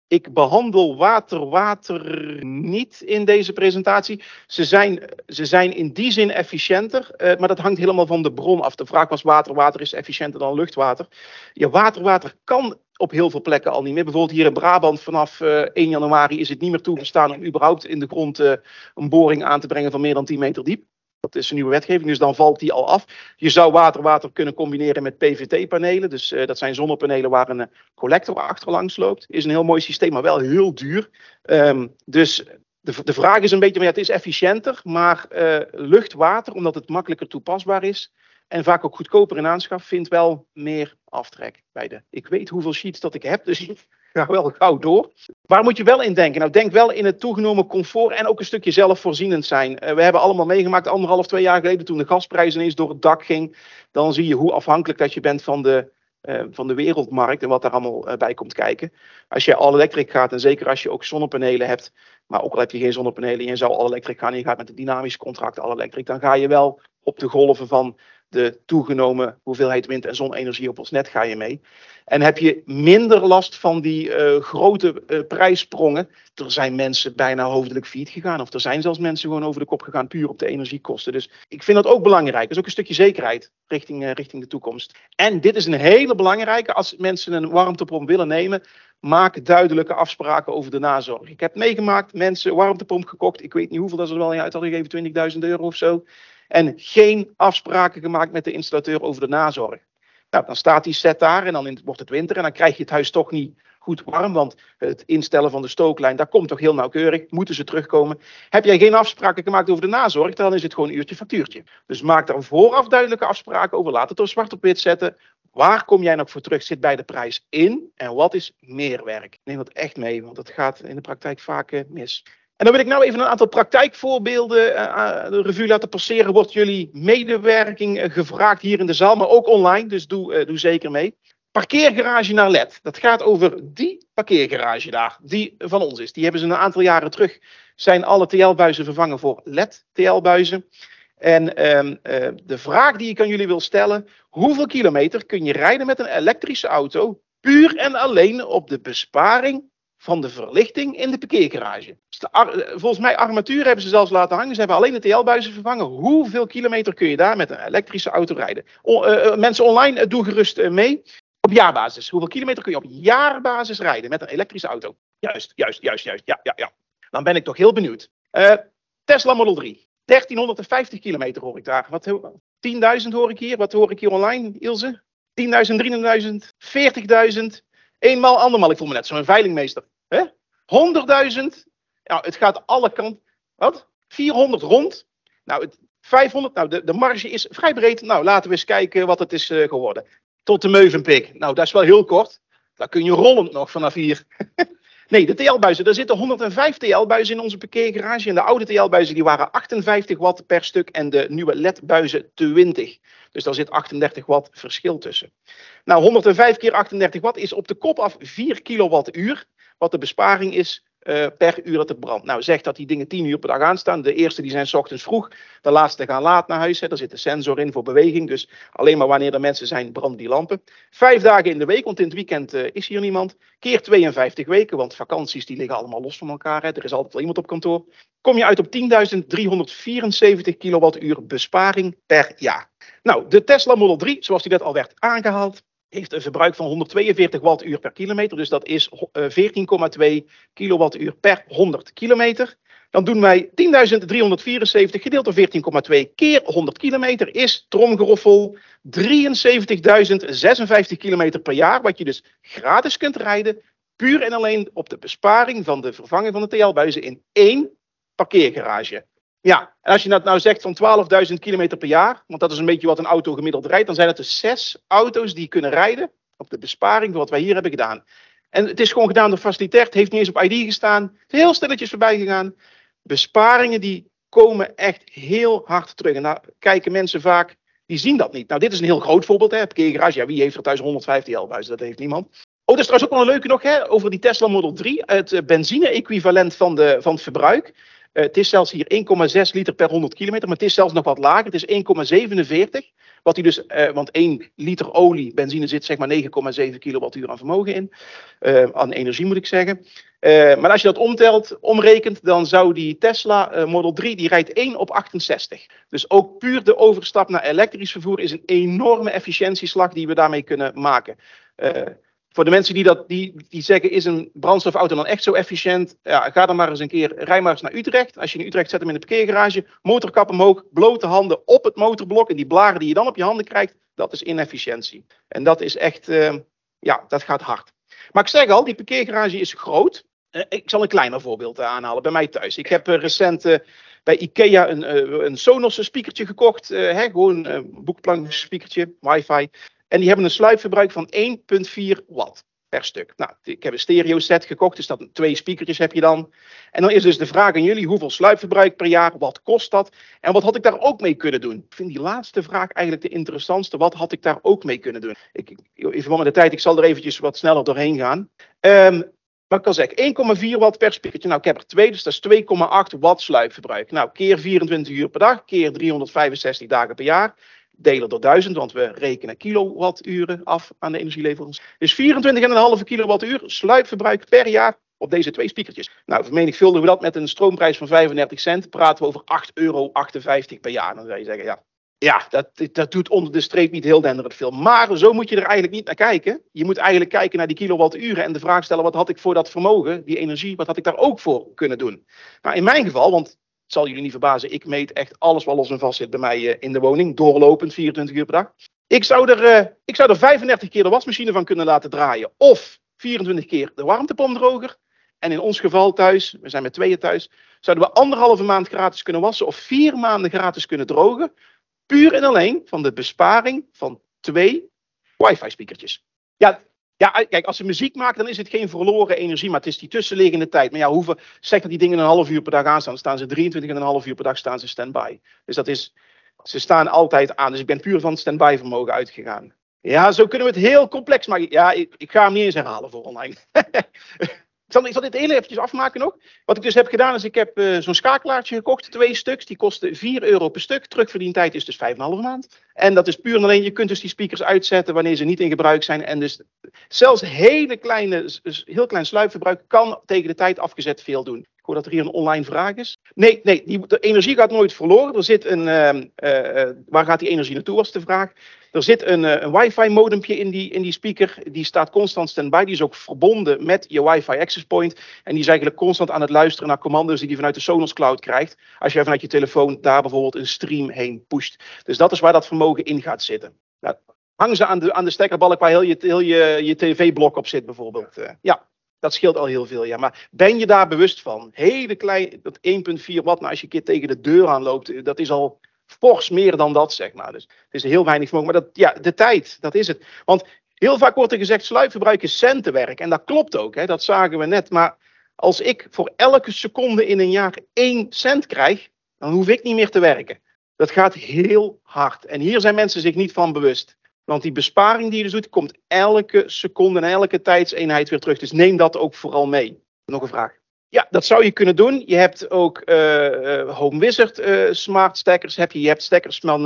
Ik behandel water-water niet in deze presentatie. Ze zijn, ze zijn in die zin efficiënter, uh, maar dat hangt helemaal van de bron af. De vraag was water-water is efficiënter dan luchtwater. Ja, water-water kan op heel veel plekken al niet meer. Bijvoorbeeld hier in Brabant vanaf uh, 1 januari is het niet meer toegestaan om überhaupt in de grond uh, een boring aan te brengen van meer dan 10 meter diep. Dat is een nieuwe wetgeving, dus dan valt die al af. Je zou water-water kunnen combineren met PVT-panelen. Dus uh, dat zijn zonnepanelen waar een collector achterlangs loopt. Is een heel mooi systeem, maar wel heel duur. Um, dus de, de vraag is een beetje, ja, het is efficiënter, maar uh, lucht-water, omdat het makkelijker toepasbaar is en vaak ook goedkoper in aanschaf, vindt wel meer aftrek bij de. Ik weet hoeveel sheets dat ik heb, dus ga wel gauw door. Waar moet je wel in denken? Nou, denk wel in het toegenomen comfort en ook een stukje zelfvoorzienend zijn. Uh, we hebben allemaal meegemaakt, anderhalf, twee jaar geleden, toen de gasprijs ineens door het dak ging. Dan zie je hoe afhankelijk dat je bent van de, uh, van de wereldmarkt en wat daar allemaal uh, bij komt kijken. Als je all electric gaat, en zeker als je ook zonnepanelen hebt, maar ook al heb je geen zonnepanelen en je zou all electric gaan en je gaat met een dynamisch contract all electric, dan ga je wel op de golven van de toegenomen hoeveelheid wind- en zonne-energie op ons net ga je mee. En heb je minder last van die uh, grote uh, prijssprongen. Er zijn mensen bijna hoofdelijk failliet gegaan. Of er zijn zelfs mensen gewoon over de kop gegaan puur op de energiekosten. Dus ik vind dat ook belangrijk. Dat is ook een stukje zekerheid richting, uh, richting de toekomst. En dit is een hele belangrijke. Als mensen een warmtepomp willen nemen, maak duidelijke afspraken over de nazorg. Ik heb meegemaakt, mensen warmtepomp gekocht. Ik weet niet hoeveel dat ze er wel in uit hadden gegeven, 20.000 euro of zo. En geen afspraken gemaakt met de installateur over de nazorg. Nou, dan staat die set daar en dan wordt het winter en dan krijg je het huis toch niet goed warm, want het instellen van de stooklijn, dat komt toch heel nauwkeurig, moeten ze terugkomen. Heb jij geen afspraken gemaakt over de nazorg, dan is het gewoon een uurtje factuurtje. Dus maak daar vooraf duidelijke afspraken over, laat het op zwart op wit zetten. Waar kom jij nog voor terug? Zit bij de prijs in en wat is meerwerk? Neem dat echt mee, want dat gaat in de praktijk vaak uh, mis. En dan wil ik nou even een aantal praktijkvoorbeelden uh, de revue laten passeren. Wordt jullie medewerking uh, gevraagd hier in de zaal, maar ook online, dus doe, doe zeker mee. Parkeergarage naar LED. Dat gaat over die parkeergarage daar, die van ons is. Die hebben ze een aantal jaren terug, zijn alle TL-buizen vervangen voor LED-TL-buizen. En um, de vraag die ik aan jullie wil stellen, hoeveel kilometer kun je rijden met een elektrische auto, puur en alleen op de besparing van de verlichting in de parkeergarage. Volgens mij armatuur hebben ze zelfs laten hangen. Ze hebben alleen de TL-buizen vervangen. Hoeveel kilometer kun je daar met een elektrische auto rijden? O, uh, mensen online, uh, doe gerust mee. Op jaarbasis. Hoeveel kilometer kun je op jaarbasis rijden met een elektrische auto? Juist, juist, juist, juist. Ja, ja, ja. Dan ben ik toch heel benieuwd. Tesla Model 3. 1350 kilometer hoor ik daar. Wat, 10.000 hoor ik hier. Wat hoor ik hier online, Ilse? 10.000, 30.000, 40.000. Eenmaal, andermaal. Ik voel me net zo'n veilingmeester. 100.000. Ja, het gaat alle kanten. Wat? 400 rond. Nou, het, 500. Nou, de, de marge is vrij breed. Nou, laten we eens kijken wat het is uh, geworden. Tot de Meuvenpik. Nou, dat is wel heel kort. Daar kun je rollend nog vanaf hier. nee, de TL-buizen. Er zitten 105 TL-buizen in onze parkeergarage. En de oude TL-buizen die waren 58 watt per stuk. En de nieuwe LED-buizen 20. Dus daar zit 38 watt verschil tussen. Nou, 105 keer 38 watt is op de kop af 4 kilowattuur. Wat de besparing is uh, per uur dat het brandt. Nou, zeg dat die dingen 10 uur per dag aanstaan. De eerste die zijn s ochtends vroeg. De laatste gaan laat naar huis. Hè. Daar zit een sensor in voor beweging. Dus alleen maar wanneer er mensen zijn, branden die lampen. Vijf dagen in de week, want in het weekend uh, is hier niemand. Keer 52 weken, want vakanties die liggen allemaal los van elkaar. Hè. Er is altijd wel iemand op kantoor. Kom je uit op 10.374 kilowattuur besparing per jaar. Nou, de Tesla Model 3, zoals die net al werd aangehaald, heeft een verbruik van 142 wattuur per kilometer. Dus dat is 14,2 kilowattuur per 100 kilometer. Dan doen wij 10.374 gedeeld door 14,2 keer 100 kilometer is tromgeroffel 73.056 kilometer per jaar. Wat je dus gratis kunt rijden. Puur en alleen op de besparing van de vervanging van de TL-buizen in één parkeergarage. Ja, en als je dat nou zegt van 12.000 kilometer per jaar, want dat is een beetje wat een auto gemiddeld rijdt, dan zijn het dus zes auto's die kunnen rijden op de besparing van wat wij hier hebben gedaan. En het is gewoon gedaan door facilitair, het heeft niet eens op ID gestaan, heel stilletjes voorbij gegaan. Besparingen die komen echt heel hard terug. En daar kijken mensen vaak, die zien dat niet. Nou, dit is een heel groot voorbeeld, hè, parkeergarage. Ja, wie heeft er thuis 150 L Dat heeft niemand. Oh, dat is trouwens ook wel een leuke nog, hè, over die Tesla Model 3. Het eh, benzine-equivalent van, de, van het verbruik. Uh, het is zelfs hier 1,6 liter per 100 kilometer, maar het is zelfs nog wat lager. Het is 1,47. Wat hij dus, uh, want 1 liter olie, benzine zit zeg maar 9,7 kilowattuur aan vermogen in. Uh, aan energie moet ik zeggen. maar als je dat omtelt, omrekent, dan zou die Tesla Model 3, die rijdt 1 op 68. Dus ook puur de overstap naar elektrisch vervoer is een enorme efficiëntieslag die we daarmee kunnen maken voor de mensen die, dat, die, die zeggen, is een brandstofauto dan echt zo efficiënt? Ja, ga dan maar eens een keer, rij maar eens naar Utrecht. Als je in Utrecht zet hem in de parkeergarage, motorkap omhoog, blote handen op het motorblok. En die blaren die je dan op je handen krijgt, dat is inefficiëntie. En dat is echt, uh, ja, dat gaat hard. Maar ik zeg al, die parkeergarage is groot. Uh, ik zal een kleiner voorbeeld aanhalen bij mij thuis. Ik heb uh, recent bij IKEA een, een Sonos speakertje gekocht. hè, gewoon een boekplank speakertje, wifi. En die hebben een sluipverbruik van 1,4 watt per stuk. Nou, ik heb een stereo set gekocht, dus dat twee speakertjes heb je dan. En dan is dus de vraag aan jullie, hoeveel sluipverbruik per jaar, wat kost dat? En wat had ik daar ook mee kunnen doen? Ik vind die laatste vraag eigenlijk de interessantste. Wat had ik daar ook mee kunnen doen? Ik, in verband met de tijd, ik zal er eventjes wat sneller doorheen gaan. Um, maar ik kan zeggen, 1,4 watt per speakertje. Nou, ik heb er twee, dus dat is 2,8 watt sluipverbruik. Nou, keer 24 uur per dag, keer 365 dagen per jaar delen door 1000, want we rekenen kilowatturen af aan de energieleverancier. Dus 24,5 kilowattuur sluipverbruik per jaar op deze twee speakertjes. Nou, vermenigvuldigen we dat met een stroomprijs van 35 cent, praten we over 8,58 euro per jaar. Dan zou je zeggen, ja, ja dat, dat doet onder de streep niet heel denderend veel. Maar zo moet je er eigenlijk niet naar kijken. Je moet eigenlijk kijken naar die kilowatturen en de vraag stellen, wat had ik voor dat vermogen, die energie, wat had ik daar ook voor kunnen doen? Nou, in mijn geval, want het zal jullie niet verbazen, ik meet echt alles wat los en vast zit bij mij eh, in de woning, doorlopend 24 uur per dag. Ik zou, er, uh, ik zou er 35 keer de wasmachine van kunnen laten draaien. Of 24 keer de warmtepompdroger. En in ons geval thuis, we zijn met tweeën thuis, zouden we anderhalve maand gratis kunnen wassen of vier maanden gratis kunnen drogen. Puur en alleen van de besparing van twee wifi-speakertjes. Ja, ja, kijk, als ze muziek maken, dan is het geen verloren energie, maar het is die tussenliggende tijd. Maar ja, hoeveel, zeg dat die dingen een half uur per dag aanstaan, dan staan ze 23,5 uur per dag staan ze standby. Dus dat is, ze staan altijd aan. Dus ik ben puur van standby vermogen uitgegaan. Ja, zo kunnen we het heel complex maken. Ja, ik, ik ga hem niet eens herhalen voor online. Ik zal, dit heel eventjes afmaken nog. Wat ik dus heb gedaan is, ik heb uh, zo'n schakelaartje gekocht, twee stuks. Die kosten 4 euro per stuk. Terugverdientijd is dus 5,5 maand. En dat is puur en alleen, je kunt dus die speakers uitzetten wanneer ze niet in gebruik zijn. En dus zelfs hele kleine, heel klein sluipverbruik kan tegen de tijd afgezet veel doen. Hoor dat er hier een online vraag is. Nee, nee die, de energie gaat nooit verloren. Er zit een, uh, uh, waar gaat die energie naartoe was de vraag. Er zit een, eh, een wifi modempje in die, in die speaker. Die staat constant standby. Die is ook verbonden met je wifi access point. En die is eigenlijk constant aan het luisteren naar commando's die hij vanuit de Sonos Cloud krijgt. Als jij vanuit je telefoon daar bijvoorbeeld een stream heen pusht. Dus dat is waar dat vermogen in gaat zitten. Nou, hangen ze aan de, aan de stekkerbalk waar heel je, heel je, je tv-blok op zit bijvoorbeeld. Ja, dat scheelt al heel veel. Ja. Maar ben je daar bewust van? Hele klein, dat 1,4 watt, nou als je een keer tegen de deur aanloopt, dat is al fors meer dan dat, zeg maar. Dus het is heel weinig vermogen. Maar dat, ja, de tijd, dat is het. Want heel vaak wordt er gezegd, sluipverbruik is centenwerk. En dat klopt ook, hè, dat zagen we net. Maar als ik voor elke seconde in een jaar 1 cent krijg, dan hoef ik niet meer te werken. Dat gaat heel hard. En hier zijn mensen zich niet van bewust. Want die besparing die je dus doet, komt elke seconde en elke tijdseenheid weer terug. Dus neem dat ook vooral mee. Nog een vraag. Ja, dat zou je kunnen doen. Je hebt ook uh, Home Wizard uh, smart stekkers. Heb je. je hebt stekkers van,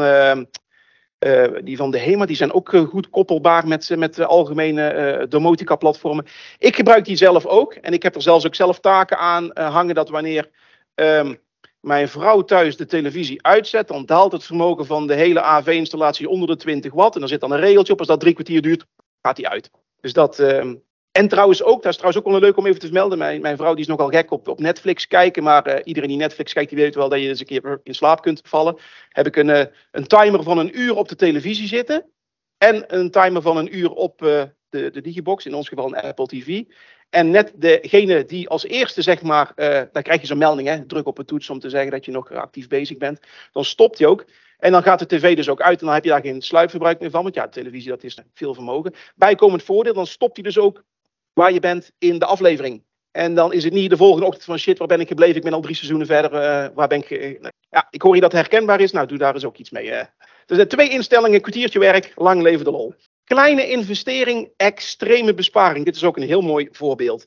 die van de HEMA. Die zijn ook goed koppelbaar met, met de algemene domotica platformen. Ik gebruik die zelf ook. En ik heb er zelfs ook zelf taken aan hangen dat wanneer um, mijn vrouw thuis de televisie uitzet, dan daalt het vermogen van de hele AV-installatie onder de 20 watt. En er zit dan een regeltje op. Als dat drie kwartier duurt, gaat die uit. Dus dat, uh, en trouwens ook, dat is trouwens ook wel leuk om even te vermelden. Mijn, mijn vrouw die is nogal gek op, op Netflix kijken. Maar uh, iedereen die Netflix kijkt, die weet wel dat je eens een keer in slaap kunt vallen. Heb ik een, uh, een timer van een uur op de televisie zitten. En een timer van een uur op uh, de, de Digibox, in ons geval een Apple TV. En net degene die als eerste, zeg maar, uh, dan krijg je zo'n melding, hè, druk op een toets om te zeggen dat je nog actief bezig bent. Dan stopt hij ook. En dan gaat de tv dus ook uit en dan heb je daar geen sluipverbruik meer van. Want ja, televisie dat is veel vermogen. Bijkomend voordeel, dan stopt hij dus ook waar je bent in de aflevering. En dan is het niet de volgende ochtend van shit, waar ben ik gebleven? Ik ben al drie seizoenen verder. Uh, waar ben ik? ja, ik hoor je dat herkenbaar is. Nou, doe daar eens ook iets mee. Uh. Dus twee instellingen, kwartiertje werk, lang leven de lol. Kleine investering, extreme besparing. Dit is ook een heel mooi voorbeeld.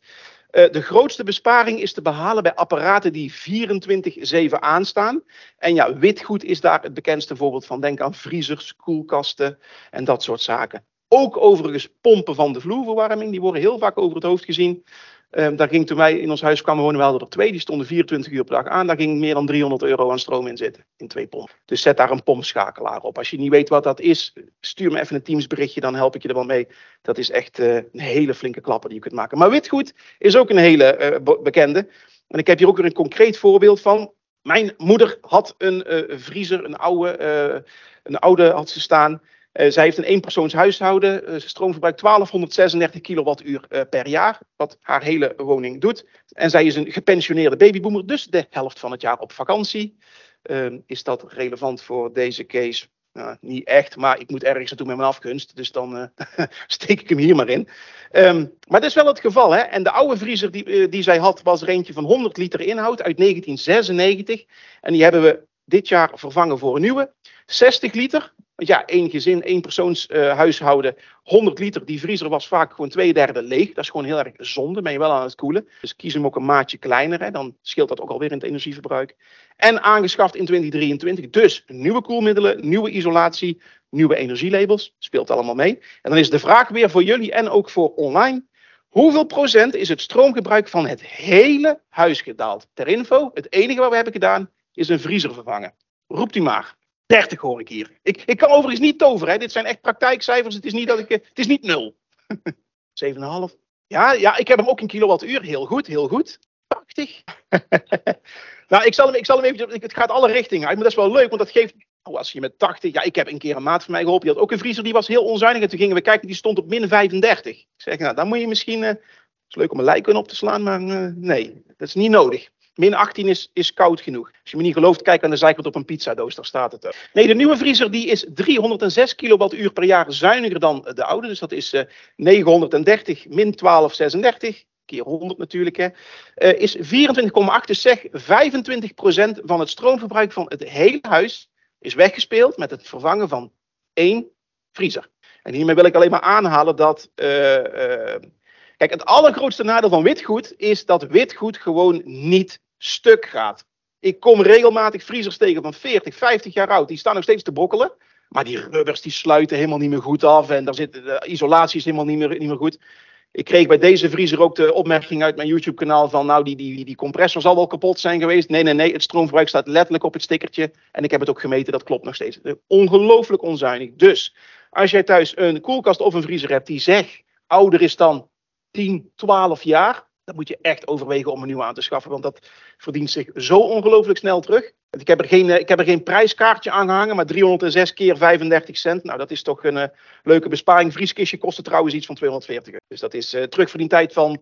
Uh, de grootste besparing is te behalen bij apparaten die 24-7 aanstaan. En ja, witgoed is daar het bekendste voorbeeld van. Denk aan vriezers, koelkasten en dat soort zaken. Ook overigens pompen van de vloerverwarming, die worden heel vaak over het hoofd gezien. Um, daar ging toen wij in ons huis kwamen wonen, wel er twee. Die stonden 24 uur per dag aan. Daar ging meer dan 300 euro aan stroom in zitten. In twee pompen. Dus zet daar een pompschakelaar op. Als je niet weet wat dat is, stuur me even een Teams berichtje. Dan help ik je er wel mee. Dat is echt uh, een hele flinke klapper die je kunt maken. Maar witgoed is ook een hele uh, bekende. En ik heb hier ook weer een concreet voorbeeld van. Mijn moeder had een uh, vriezer, een oude, een oude had ze staan. Uh, zij heeft een eenpersoons huishouden. Uh, stroomverbruik 1236 kilowattuur uh, per jaar, wat haar hele woning doet. En zij is een gepensioneerde babyboomer, dus de helft van het jaar op vakantie. Ehm, is dat relevant voor deze case? Nou, niet echt, maar ik moet ergens naartoe met mijn afgunst, dus dan steek ik hem hier maar in. Um, maar dat is wel het geval. Hè? En de oude vriezer die, die zij had, was er eentje van 100 liter inhoud uit 1996. En die hebben we dit jaar vervangen voor een nieuwe. 60 liter, ja, één gezin, één persoons uh, huishouden, 100 liter. Die vriezer was vaak gewoon twee derde leeg. Dat is gewoon heel erg zonde. Ben je wel aan het koelen. Dus kies hem ook een maatje kleiner. Hè, dan scheelt dat ook alweer in het energieverbruik. En aangeschaft in 2023. Dus nieuwe koelmiddelen, nieuwe isolatie, nieuwe energielabels. Speelt allemaal mee. En dan is de vraag weer voor jullie en ook voor online. Hoeveel procent is het stroomgebruik van het hele huis gedaald? Ter info, het enige wat we hebben gedaan is een vriezer vervangen. Roept u maar. 30 hoor ik hier. Ik, ik kan overigens niet toveren. Hè. Dit zijn echt praktijkcijfers. Het is niet, dat ik, het is niet nul. 7,5. Ja, ja, ik heb hem ook in kilowattuur. Heel goed, heel goed. 80. nou, ik zal hem, ik zal hem even. Het gaat alle richtingen uit. Maar dat is wel leuk, want dat geeft. Oh, als je met 80. Ja, ik heb een keer een maat van mij geholpen. Die had ook een vriezer. Die was heel onzuinig. En toen gingen we kijken. Die stond op min 35. Ik zeg, nou, dan moet je misschien. Uh, het is leuk om een lijken op te slaan. Maar uh, nee, dat is niet nodig. Min 18 is, is koud genoeg. Als je me niet gelooft, kijk aan de zijkant op een pizzadoos, daar staat het. Er. Nee, de nieuwe vriezer die is 306 kilowattuur per jaar zuiniger dan de oude. Dus dat is uh, 930 min 1236 keer 100 natuurlijk, hè, uh, is 24,8. Dus zeg 25% van het stroomverbruik van het hele huis is weggespeeld met het vervangen van één vriezer. En hiermee wil ik alleen maar aanhalen dat. Uh, kijk, het allergrootste nadeel van witgoed is dat witgoed gewoon niet stuk gaat. Ik kom regelmatig vriezers tegen van 40, 50 jaar oud. Die staan nog steeds te brokkelen. Maar die rubbers die sluiten helemaal niet meer goed af. En daar zit, de isolatie is helemaal niet meer, niet meer goed. Ik kreeg bij deze vriezer ook de opmerking uit mijn YouTube-kanaal van, nou, die, die, die compressor zal wel kapot zijn geweest. Nee, nee, nee, het stroomverbruik staat letterlijk op het stickertje. En ik heb het ook gemeten, dat klopt nog steeds. Ongelooflijk onzuinig. Dus, als jij thuis een koelkast of een vriezer hebt die zegt, ouder is dan 10, 12 jaar, dan moet je echt overwegen om een nieuwe aan te schaffen. Want dat verdient zich zo ongelooflijk snel terug. Ik heb, er geen, ik heb er geen prijskaartje aan gehangen, maar 306 keer 35 cent. Nou, dat is toch een uh, leuke besparing. Vrieskistje kostte trouwens iets van 240. Dus dat is uh, terugverdientijd van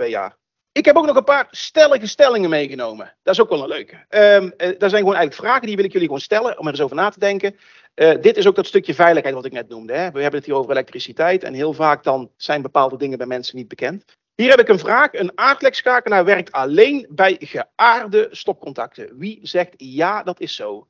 2,2 jaar. Ik heb ook nog een paar stellige stellingen meegenomen. Dat is ook wel een leuke. Um, uh, daar zijn gewoon eigenlijk vragen die wil ik jullie gewoon stellen om er eens over na te denken. Uh, dit is ook dat stukje veiligheid wat ik net noemde. Hè. We hebben het hier over elektriciteit en heel vaak dan zijn bepaalde dingen bij mensen niet bekend. Hier heb ik een vraag. Een aardlekschakelaar werkt alleen bij geaarde stopcontacten. Wie zegt ja, dat is zo?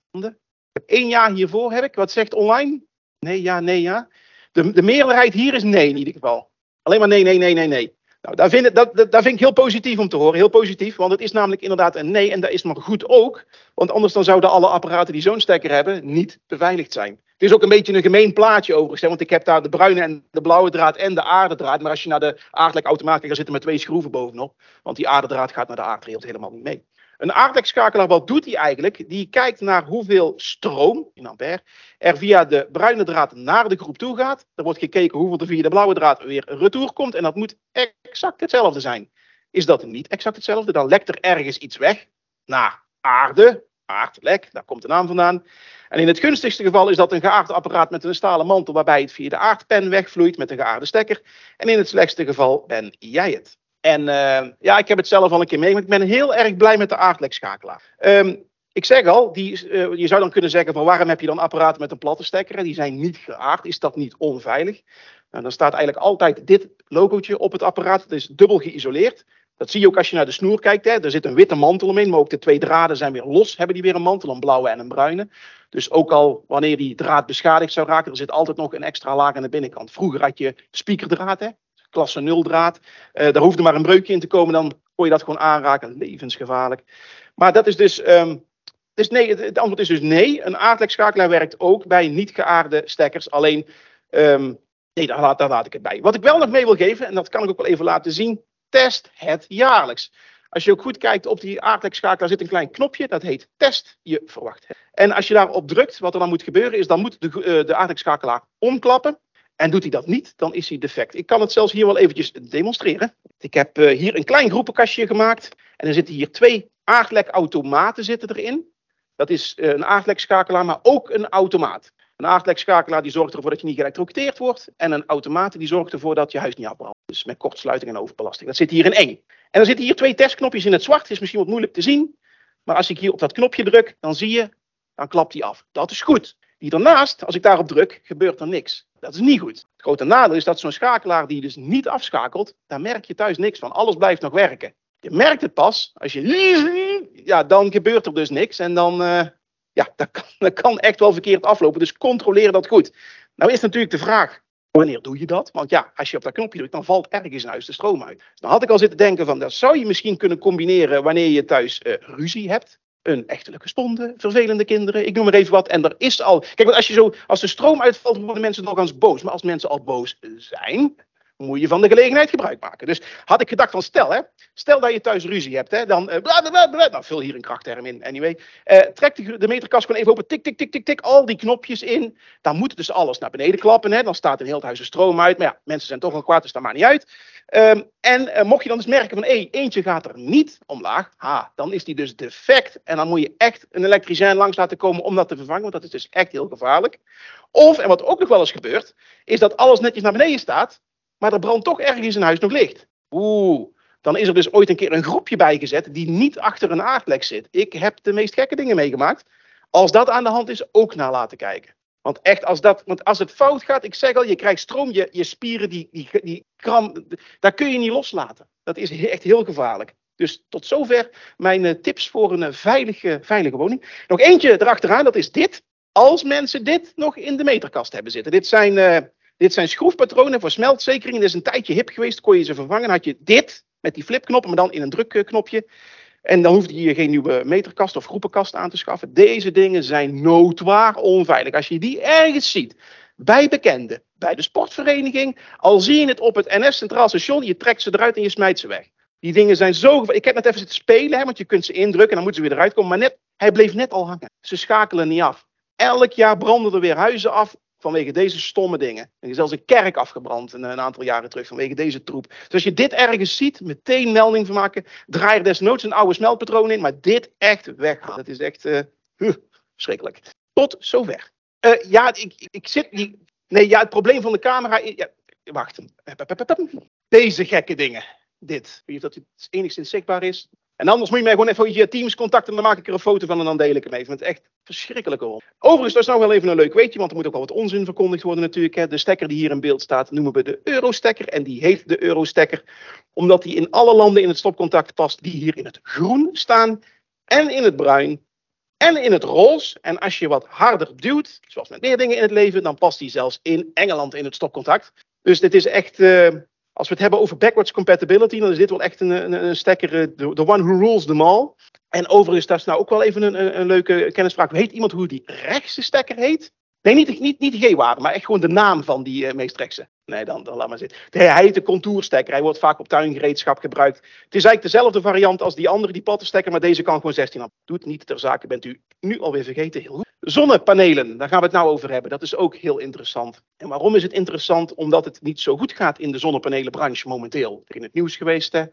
Één jaar hiervoor heb ik. Wat zegt online? Nee, ja, nee, ja. De, de meerderheid hier is nee in ieder geval. Alleen maar nee, nee, nee, nee, nee. Nou, daar vind, ik, dat, dat vind ik heel positief om te horen. Heel positief, want het is namelijk inderdaad een nee. En dat is maar goed ook. Want anders dan zouden alle apparaten die zo'n stekker hebben niet beveiligd zijn. Het is ook een beetje een gemeen plaatje overigens. Hè, want ik heb daar de bruine en de blauwe draad en de aardedraad. Maar als je naar de aardlekautomaat kijkt, dan zitten met twee schroeven bovenop. Want die aardedraad gaat naar de aardrail helemaal niet mee. Een aardlekschakelaar, wat doet hij eigenlijk? Die kijkt naar hoeveel stroom, in ampère, er via de bruine draad naar de groep toe gaat. Er wordt gekeken hoeveel er via de blauwe draad weer retour komt. En dat moet exact hetzelfde zijn. Is dat niet exact hetzelfde, dan lekt er ergens iets weg naar aarde, aardlek, daar komt de naam vandaan. En in het gunstigste geval is dat een geaard apparaat met een stalen mantel waarbij het via de aardpen wegvloeit met een geaarde stekker. En in het slechtste geval ben jij het. En uh, ja, ik heb het zelf al een keer meegemaakt. Ik ben heel erg blij met de aardlekschakelaar. Um, ik zeg al, die, uh, je zou dan kunnen zeggen van waarom heb je dan apparaten met een platte stekker? Die zijn niet geaard. Is dat niet onveilig? Nou, dan staat eigenlijk altijd dit logootje op het apparaat. Het is dubbel geïsoleerd. Dat zie je ook als je naar de snoer kijkt. Hè. Er zit een witte mantel omheen, maar ook de twee draden zijn weer los. Hebben die weer een mantel, een blauwe en een bruine. Dus ook al wanneer die draad beschadigd zou raken, er zit altijd nog een extra laag aan de binnenkant. Vroeger had je speakerdraad, klasse 0 draad. Uh, daar hoefde maar een breukje in te komen, dan kon je dat gewoon aanraken. Levensgevaarlijk. Maar dat is dus. Dus nee, het, antwoord is dus nee. Een aardlekschakelaar werkt ook bij niet geaarde stekkers. Alleen, um, nee, daar laat, laat ik het bij. Wat ik wel nog mee wil geven, en dat kan ik ook wel even laten zien test het jaarlijks. Als je ook goed kijkt op die aardlekschakelaar zit een klein knopje, dat heet test je verwacht. En als je daarop drukt, wat er dan moet gebeuren, is dan moet de, uh, de aardlekschakelaar omklappen. En doet hij dat niet, dan is hij defect. Ik kan het zelfs hier wel eventjes demonstreren. Ik heb uh, hier een klein groepenkastje gemaakt. En er zitten hier twee aardlekautomaten zitten erin. Dat is uh, een aardlekschakelaar, maar ook een automaat. Een aardlekschakelaar die zorgt ervoor dat je niet geëlectrocuteerd wordt. En een automaat die zorgt ervoor dat je huis niet afbrandt. Dus met kortsluiting en overbelasting. Dat zit hier in één. En er zitten hier twee testknopjes in het zwart. is misschien wat moeilijk te zien. Maar als ik hier op dat knopje druk, dan zie je, dan klapt die af. Dat is goed. Die daarnaast, als ik daarop druk, gebeurt er niks. Dat is niet goed. Het grote nadeel is dat zo'n schakelaar die dus niet afschakelt, daar merk je thuis niks van. Alles blijft nog werken. Je merkt het pas als je. Ja, dan gebeurt er dus niks. En dan, uh, ja, dat kan, kan echt wel verkeerd aflopen. Dus controleer dat goed. Nou is natuurlijk de vraag, wanneer doe je dat? Want ja, als je op dat knopje drukt, dan valt ergens in huis de stroom uit. Dan had ik al zitten denken van, dat zou je misschien kunnen combineren wanneer je thuis uh, ruzie hebt. Een echtelijke sponde, vervelende kinderen, ik noem maar even wat. En er is al. Kijk, want als, je zo, als de stroom uitvalt, worden mensen eens boos. Maar als mensen al boos zijn, moet je van de gelegenheid gebruik maken. Dus had ik gedacht van stel, hè, stel dat je thuis ruzie hebt, hè, dan uh, blablabla, nou vul hier een krachtterm in, anyway. Uh, trek de, de meterkast gewoon even open, tik, tik, tik, tik, tik, al die knopjes in. Dan moet dus alles naar beneden klappen, hè, dan staat in heel het huis de stroom uit. Maar ja, mensen zijn toch al kwaad, dus dat maakt niet uit. Um, en uh, mocht je dan dus merken van, hé, eentje gaat er niet omlaag, ha, dan is die dus defect. En dan moet je echt een elektricien langs laten komen om dat te vervangen, want dat is dus echt heel gevaarlijk. Of, en wat ook nog wel eens gebeurt, is dat alles netjes naar beneden staat, maar er brandt toch ergens in huis nog licht. Oeh, dan is er dus ooit een keer een groepje bijgezet die niet achter een aardlek zit. Ik heb de meest gekke dingen meegemaakt. Als dat aan de hand is, ook naar laten kijken. Want echt, als, dat, want als het fout gaat, ik zeg al, je krijgt stroom, je, je spieren, die, die, die kram, daar kun je niet loslaten. Dat is echt heel gevaarlijk. Dus tot zover mijn uh, tips voor een uh, veilige, veilige woning. Nog eentje erachteraan, dat is dit. Als mensen dit nog in de meterkast hebben zitten. Dit zijn uh, dit zijn schroefpatronen voor smeltzekering. Dat is een tijdje hip geweest, kon je ze vervangen. had je dit met die flipknoppen, maar dan in een drukknopje. En dan hoefde je geen nieuwe meterkast of groepenkast aan te schaffen. Deze dingen zijn noodwaar onveilig. Als je die ergens ziet, bij bekenden, bij de sportvereniging, al zie je het op het NS Centraal Station, je trekt ze eruit en je smijt ze weg. Die dingen zijn zo. Ik heb net even zitten spelen, hè, want je kunt ze indrukken en dan moeten ze weer eruit komen. Maar net, hij bleef net al hangen. Ze schakelen niet af. Elk jaar branden er weer huizen af vanwege deze stomme dingen. Er is zelfs een kerk afgebrand een, een, aantal jaren terug vanwege deze troep. Dus als je dit ergens ziet, meteen melding van maken. Draai er desnoods een oude smeltpatroon in, maar dit echt weghalen. Dat is echt uh, verschrikkelijk. Tot zover. Uh, ja, ik, ik zit niet. Nee, ja, het probleem van de camera. Ja, wacht. Deze gekke dingen. Dit. Weet je dat het enigszins zichtbaar is? En anders moet je mij gewoon even via Teams contacten. Dan maak ik er een foto van en dan deel ik hem even. Het is echt verschrikkelijke rol. Overigens, dat is nou wel even een leuk weetje. Want er moet ook wel wat onzin verkondigd worden natuurlijk. De stekker die hier in beeld staat noemen we de Eurostekker. En die heet de Eurostekker. Omdat die in alle landen in het stopcontact past. Die hier in het groen staan. En in het bruin. En in het roze. En als je wat harder duwt. Zoals met meer dingen in het leven. Dan past die zelfs in Engeland in het stopcontact. Dus dit is echt... Uh, als we het hebben over backwards compatibility, dan is dit wel echt een, een, een stekker, eh, the, one who rules them all. En overigens, dat is nou ook wel even een, een, leuke kennisvraag. Weet iemand hoe die rechtse stekker heet? Nee, niet, niet, niet de G-waarde, maar echt gewoon de naam van die uh, meest rechtse. Nee, dan, dan laat maar zitten. Hij heet de contourstekker. Hij wordt vaak op tuingereedschap gebruikt. Het is eigenlijk dezelfde variant als die andere, die pottenstekker, maar deze kan gewoon 16 amp. Doet niet ter zake, bent u nu alweer vergeten. Heel goed. Zonnepanelen, daar gaan we het nou over hebben. Dat is ook heel interessant. En waarom is het interessant? Omdat het niet zo goed gaat in de zonnepanelenbranche momenteel. Er in het nieuws geweest, hè?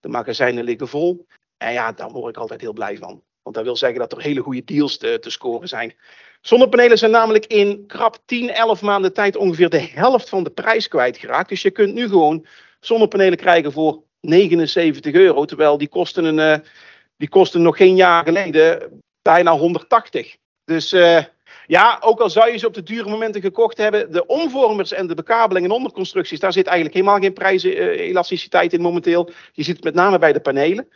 de magazijnen liggen vol. En ja, daar word ik altijd heel blij van. Want dat wil zeggen dat er hele goede deals te, scoren zijn. Zonnepanelen zijn namelijk in krap 10, 11 maanden tijd ongeveer de helft van de prijs kwijtgeraakt. Dus je kunt nu gewoon zonnepanelen krijgen voor 79 euro. Terwijl die kosten, een, eh, die kosten nog geen jaar geleden bijna 180. Dus uh, ja, ook al zou je ze op de dure momenten gekocht hebben, de omvormers en de bekabeling en onderconstructies, daar zit eigenlijk helemaal geen prijzenelasticiteit in momenteel. Je ziet het met name bij de panelen.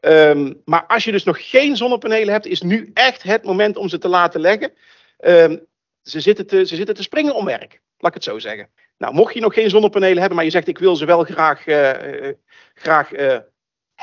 Um, maar als je dus nog geen zonnepanelen hebt, is nu echt het moment om ze te laten leggen. Um, ze, zitten te, ze zitten te springen om werk, laat ik het zo zeggen. Nou, mocht je nog geen zonnepanelen hebben, maar je zegt ik wil ze wel graag, uh, graag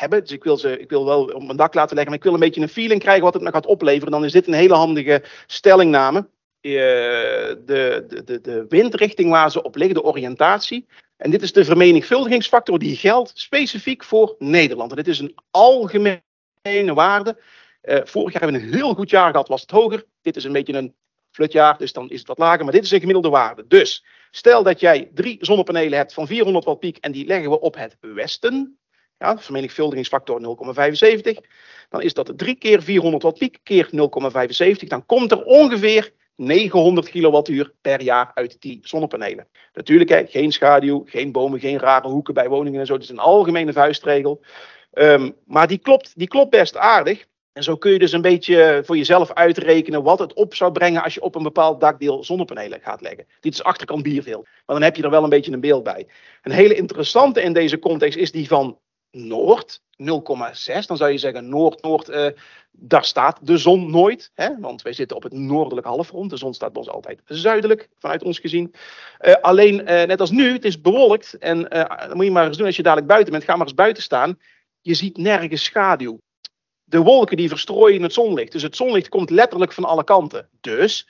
Dus ik wil ze ik wil wel op mijn dak laten leggen, maar ik wil een beetje een feeling krijgen wat het me gaat opleveren. Dan is dit een hele handige stellingname. De, de, de, de windrichting waar ze op liggen, de oriëntatie. En dit is de vermenigvuldigingsfactor die geldt specifiek voor Nederland. En dit is een algemene waarde. Uh, vorig jaar hebben we een heel goed jaar gehad, was het hoger. Dit is een beetje een flutjaar, dus dan is het wat lager. Maar dit is een gemiddelde waarde. Dus stel dat jij drie zonnepanelen hebt van 400 watt piek en die leggen we op het westen. Ja, vermenigvuldigingsfactor 0,75. Dan is dat 3 keer 400 watt piek keer 0,75. Dan komt er ongeveer 900 kilowattuur per jaar uit die zonnepanelen. Natuurlijk, hè, geen schaduw, geen bomen, geen rare hoeken bij woningen en zo. Het is een algemene vuistregel. Um, maar die klopt, die klopt best aardig. En zo kun je dus een beetje voor jezelf uitrekenen wat het op zou brengen als je op een bepaald dakdeel zonnepanelen gaat leggen. Dit is achterkant bierveel, maar dan heb je er wel een beetje een beeld bij. Een hele interessante in deze context is die van Noord, 0,6. Dan zou je zeggen Noord-Noord, uh, daar staat de zon nooit. Hè? Want wij zitten op het noordelijk halfrond. De zon staat bij ons altijd zuidelijk, vanuit ons gezien. Uh, alleen, uh, net als nu, het is bewolkt. En dat moet je maar eens doen als je dadelijk buiten bent. Ga maar eens buiten staan. Je ziet nergens schaduw de wolken die verstrooien het zonlicht. Dus het zonlicht komt letterlijk van alle kanten. Dus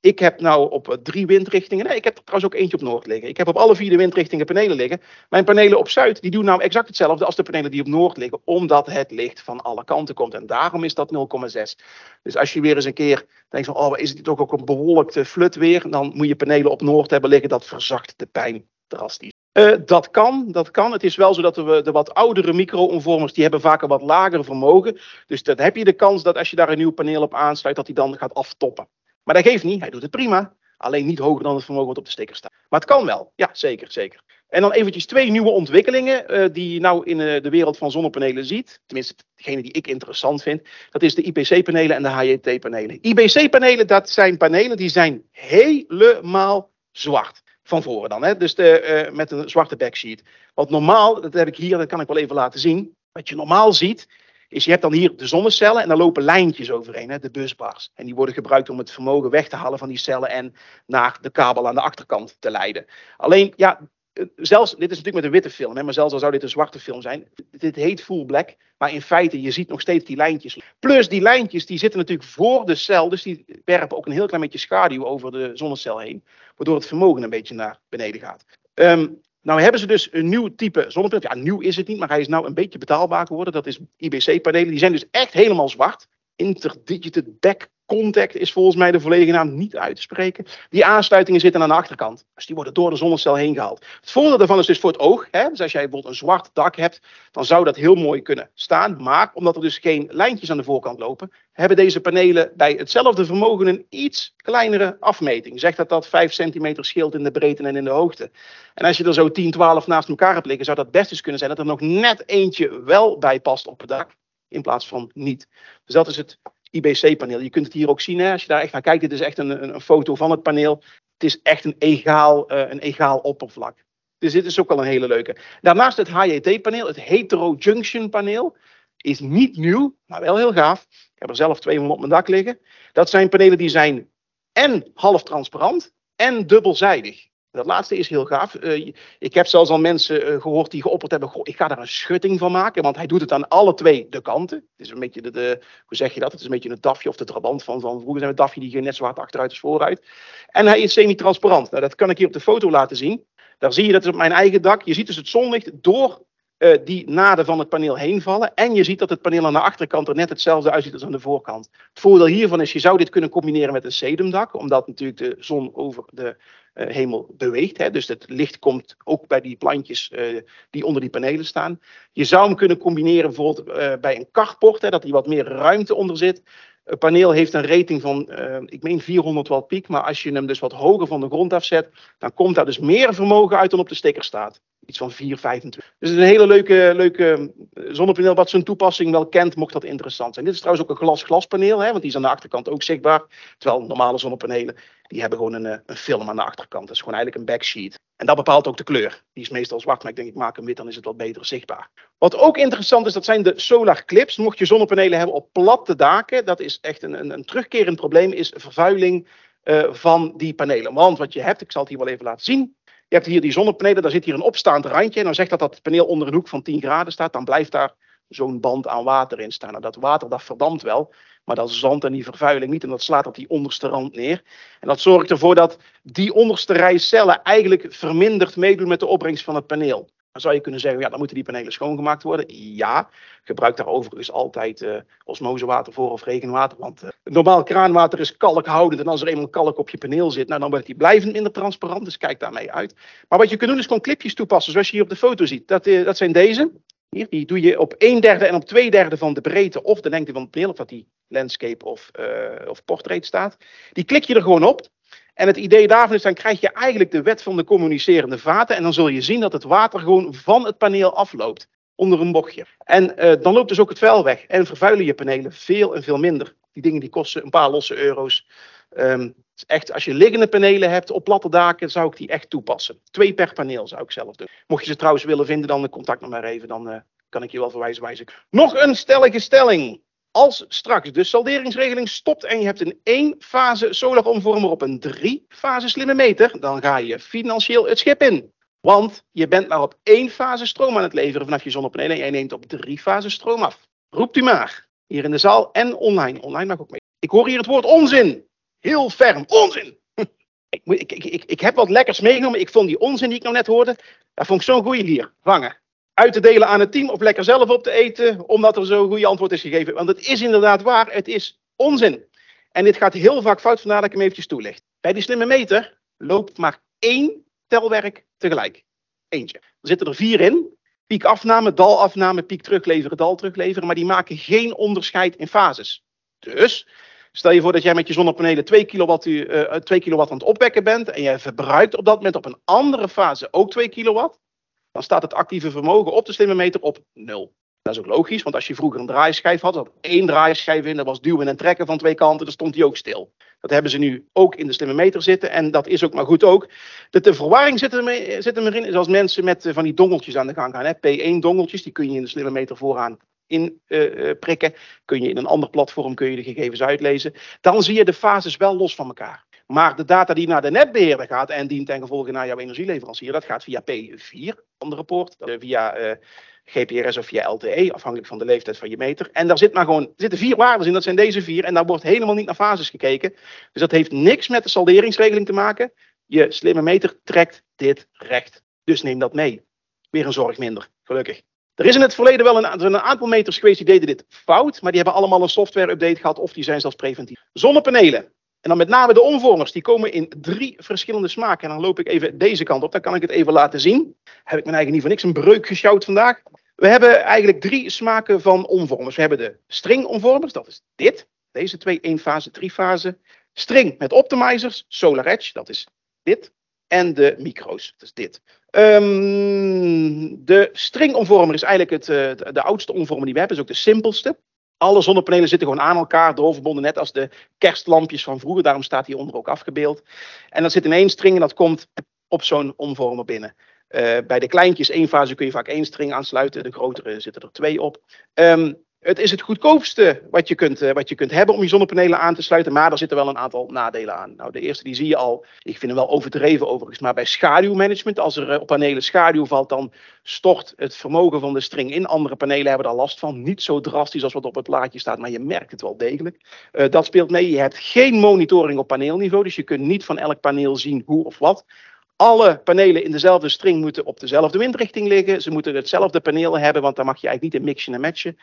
ik heb nou op eh, drie windrichtingen. Nee, ik heb er trouwens ook eentje op noord liggen. Ik heb op alle vier de windrichtingen panelen liggen. Mijn panelen op zuid die doen nou exact hetzelfde als de panelen die op noord liggen. Omdat het licht van alle kanten komt. En daarom is dat 0,6. Dus als je weer eens een keer denkt van, oh, is het toch ook een bewolkte flut weer? Dan moet je panelen op noord hebben liggen. Dat verzacht de pijn drastisch. Uh, dat kan, dat kan. Het is wel zo dat we de wat oudere micro-omvormers, die hebben vaak een wat lager vermogen. Dus dan heb je de kans dat als je daar een nieuw paneel op aansluit, dat hij dan gaat aftoppen. Maar dat geeft niet, hij doet het prima. Alleen niet hoger dan het vermogen wat op de sticker staat. Maar het kan wel, ja zeker, zeker. En dan eventjes twee nieuwe ontwikkelingen uh, die je nou in uh, de wereld van zonnepanelen ziet. Tenminste, degene die ik interessant vind. Dat is de IPC-panelen en de HJT-panelen. IBC-panelen, dat zijn panelen die zijn helemaal zwart van voren dan. Hè? Dus de, uh, met een zwarte backsheet. Wat normaal, dat heb ik hier, dat kan ik wel even laten zien. Wat je normaal ziet, is je hebt dan hier de zonnecellen en daar lopen lijntjes overheen, hè, de busbars. En die worden gebruikt om het vermogen weg te halen van die cellen en naar de kabel aan de achterkant te leiden. Alleen, ja, eh, zelfs, dit is natuurlijk met een witte film, hè, maar zelfs al zou dit een zwarte film zijn, dit heet full black, maar in feite, je ziet nog steeds die lijntjes. Plus die lijntjes, die zitten natuurlijk voor de cel, dus die werpen ook een heel klein beetje schaduw over de zonnecel heen, waardoor het vermogen een beetje naar beneden gaat. Um, nou hebben ze dus een nieuw type zonnepaneel. Ja, nieuw is het niet, maar hij is nou een beetje betaalbaar geworden. Dat is IBC-panelen. Die zijn dus echt helemaal zwart. Interdigited Back Contact is volgens mij de volledige naam niet uit te spreken. Die aansluitingen zitten aan de achterkant. Dus die worden door de zonnecel heen gehaald. Het voordeel daarvan is dus voor het oog. Hè? Dus als jij bijvoorbeeld een zwart dak hebt, dan zou dat heel mooi kunnen staan. Maar omdat er dus geen lijntjes aan de voorkant lopen, hebben deze panelen bij hetzelfde vermogen een iets kleinere afmeting. Zegt dat dat 5 centimeter scheelt in de breedte en in de hoogte. En als je er zo 10, 12 naast elkaar hebt liggen, zou dat best eens kunnen zijn dat er nog net eentje wel bij past op het dak. In plaats van niet. Dus dat is het IBC-paneel. Je kunt het hier ook zien, hè, als je daar echt naar kijkt. Dit is echt een, een, een foto van het paneel. Het is echt een egaal, uh, een egaal oppervlak. Dus dit is ook wel een hele leuke. Daarnaast het HJT-paneel, het Hetero-Junction-paneel, is niet nieuw, maar wel heel gaaf. Ik heb er zelf 200 op mijn dak liggen. Dat zijn panelen die zijn en half transparant en dubbelzijdig. Dat laatste is heel gaaf. Uh, ik heb zelfs al mensen uh, gehoord die geopperd hebben: goh, ik ga daar een schutting van maken, want hij doet het aan alle twee de kanten. Het is een beetje de, de hoe zeg je dat? Het is een beetje een dafje of de trabant van, van vroeger zijn we dafje die ging net zo hard achteruit als vooruit. En hij is semi-transparant. Nou, dat kan ik hier op de foto laten zien. Daar zie je dat is op mijn eigen dak. Je ziet dus het zonlicht door uh, die naden van het paneel heen vallen. En je ziet dat het paneel aan de achterkant er net hetzelfde uitziet als aan de voorkant. Het voordeel hiervan is, je zou dit kunnen combineren met een sedumdak, omdat natuurlijk de zon over de uh, hemel beweegt. Hè. Dus het licht komt ook bij die plantjes uh, die onder die panelen staan. Je zou hem kunnen combineren bijvoorbeeld bij een carport, hè, dat er wat meer ruimte onder zit. Het paneel heeft een rating van, ik meen 400 watt piek, maar als je hem dus wat hoger van de grond afzet, dan komt daar dus meer vermogen uit dan op de sticker staat. Iets van 4,25. Dus het is een hele leuke, leuke zonnepaneel wat zijn toepassing wel kent, mocht dat interessant zijn. Dit is trouwens ook een glas-glaspaneel, want die is aan de achterkant ook zichtbaar. Terwijl normale zonnepanelen, die hebben gewoon een, een film aan de achterkant. Dat is gewoon eigenlijk een backsheet. En dat bepaalt ook de kleur. Die is meestal zwart, maar ik denk ik maak hem wit, dan is het wat beter zichtbaar. Wat ook interessant is, dat zijn de solar clips. Mocht je zonnepanelen hebben op platte daken, dat is echt een, een, een terugkerend probleem, is vervuiling uh, van die panelen. Want wat je hebt, ik zal het hier wel even laten zien. Je hebt hier die zonnepanelen, daar zit hier een opstaand randje. En dan zegt dat dat het paneel onder een hoek van 10 graden staat, dan blijft daar zo'n band aan water in staan. Nou, dat water dat verdampt wel, maar dat zand en die vervuiling niet. En dat slaat op die onderste rand neer. En dat zorgt ervoor dat die onderste rij cellen eigenlijk verminderd meedoen met de opbrengst van het paneel. Dan zou je kunnen zeggen, ja, dan moeten die panelen schoongemaakt worden. Ja, gebruik daar overigens altijd uh, osmosewater voor of regenwater. Want uh, normaal kraanwater is kalkhoudend. En als er eenmaal kalk op je paneel zit, nou, dan wordt die blijvend minder transparant. Dus kijk daarmee uit. Maar wat je kunt doen is gewoon clipjes toepassen, zoals je hier op de foto ziet. Dat, uh, dat zijn deze. Hier, die doe je op een derde en op twee derde van de breedte of de lengte van het paneel, of dat die landscape of, of portrait staat. Die klik je er gewoon op. En het idee daarvan is, dan krijg je eigenlijk de wet van de communicerende vaten. En dan zul je zien dat het water gewoon van het paneel afloopt. Onder een bochtje. En uh, dan loopt dus ook het vuil weg. En vervuilen je panelen veel en veel minder. Die dingen die kosten een paar losse euro's. Um, echt, als je liggende panelen hebt op platte daken, zou ik die echt toepassen. Twee per paneel zou ik zelf doen. Mocht je ze trouwens willen vinden, dan contact me maar even. Dan uh, kan ik je wel verwijzen. wijzen. Nog een stellige stelling. Als straks de salderingsregeling stopt en je hebt een één fase solaromvormer op een drie fase slimme meter, dan ga je financieel het schip in. Want je bent maar op één fase stroom aan het leveren vanaf je zonnepanelen en jij neemt op drie fase stroom af. Roept u maar. Hier in de zaal en online. Online mag ook mee. Ik hoor hier het woord onzin. Heel ferm. Onzin. Ik, ik, ik, ik, heb wat lekkers meegenomen. Ik vond die onzin die ik nou net hoorde, dat vond ik zo'n goeie hier. Vangen uit te delen aan het team of lekker zelf op te eten, omdat er zo'n goede antwoord is gegeven. Want het is inderdaad waar, het is onzin. En dit gaat heel vaak fout, vandaar dat ik hem eventjes toelicht. Bij die slimme meter loopt maar één telwerk tegelijk. Eentje. Er zitten er vier in. Piekafname, dalafname, piek terugleveren, dal terugleveren. Maar die maken geen onderscheid in fases. Dus stel je voor dat jij met je zonnepanelen 2 kilowatt, uh, 2 kilowatt aan het opwekken bent. En jij verbruikt op dat moment op een andere fase ook 2 kilowatt dan staat het actieve vermogen op de slimme meter op nul. Dat is ook logisch, want als je vroeger een draaischijf had, had één draaischijf in, dat was duwen en trekken van twee kanten, dan stond die ook stil. Dat hebben ze nu ook in de slimme meter zitten en dat is ook maar goed ook. De, de verwarring zit, er zit erin, als mensen met eh, van die dongeltjes aan de gang gaan. Hè. P1-dongeltjes, die kun je in de slimme meter vooraan in uh, prikken. Kun je in een ander platform kun je de gegevens uitlezen. Dan zie je de fases wel los van elkaar. Maar de data die naar de netbeheerder gaat en dient ten gevolge naar jouw energieleverancier, dat gaat via P4, ander rapport, via uh, GPRS of via LTE, afhankelijk van de leeftijd van je meter. En daar zit maar gewoon, zitten vier waarden in, dat zijn deze vier, en daar wordt helemaal niet naar fases gekeken. Dus dat heeft niks met de salderingsregeling te maken. Je slimme meter trekt dit recht. Dus neem dat mee. Weer een zorg minder, gelukkig. Er is in het verleden wel een, een, aantal meters geweest die deden dit fout, maar die hebben allemaal een software update gehad of die zijn zelfs preventief. Zonnepanelen. En dan met name de omvormers, die komen in drie verschillende smaken. En dan loop ik even deze kant op, dan kan ik het even laten zien. Heb ik mijn eigen niet voor niks een breuk gesjouwd vandaag. We hebben eigenlijk drie smaken van omvormers. We hebben de stringomvormers, dat is dit. Deze twee, één fase, drie fase. String met optimizers, Solar Edge, dat is dit. En de micro's, dat is dit. Um, de stringomvormer is eigenlijk het, uh, de, de, oudste omvormer die we hebben, is ook de simpelste. Alle zonnepanelen zitten gewoon aan elkaar, doorverbonden, net als de kerstlampjes van vroeger. Daarom staat die onder ook afgebeeld. En dat zit in één string en dat komt op zo'n omvormer binnen. Uh, bij de kleintjes één fase kun je vaak één string aansluiten. De grotere zitten er twee op. Um, het is het goedkoopste wat je, kunt, uh, wat je kunt hebben om je zonnepanelen aan te sluiten. Maar er zitten wel een aantal nadelen aan. Nou, de eerste die zie je al. Ik vind hem wel overdreven overigens. Maar bij schaduwmanagement, als er uh, op panelen schaduw valt, dan stort het vermogen van de string in. Andere panelen hebben daar last van. Niet zo drastisch als wat op het plaatje staat, maar je merkt het wel degelijk. Uh, dat speelt mee. Je hebt geen monitoring op paneelniveau. Dus je kunt niet van elk paneel zien hoe of wat. Alle panelen in dezelfde string moeten op dezelfde windrichting liggen. Ze moeten hetzelfde paneel hebben, want daar mag je eigenlijk niet in mixen en matchen.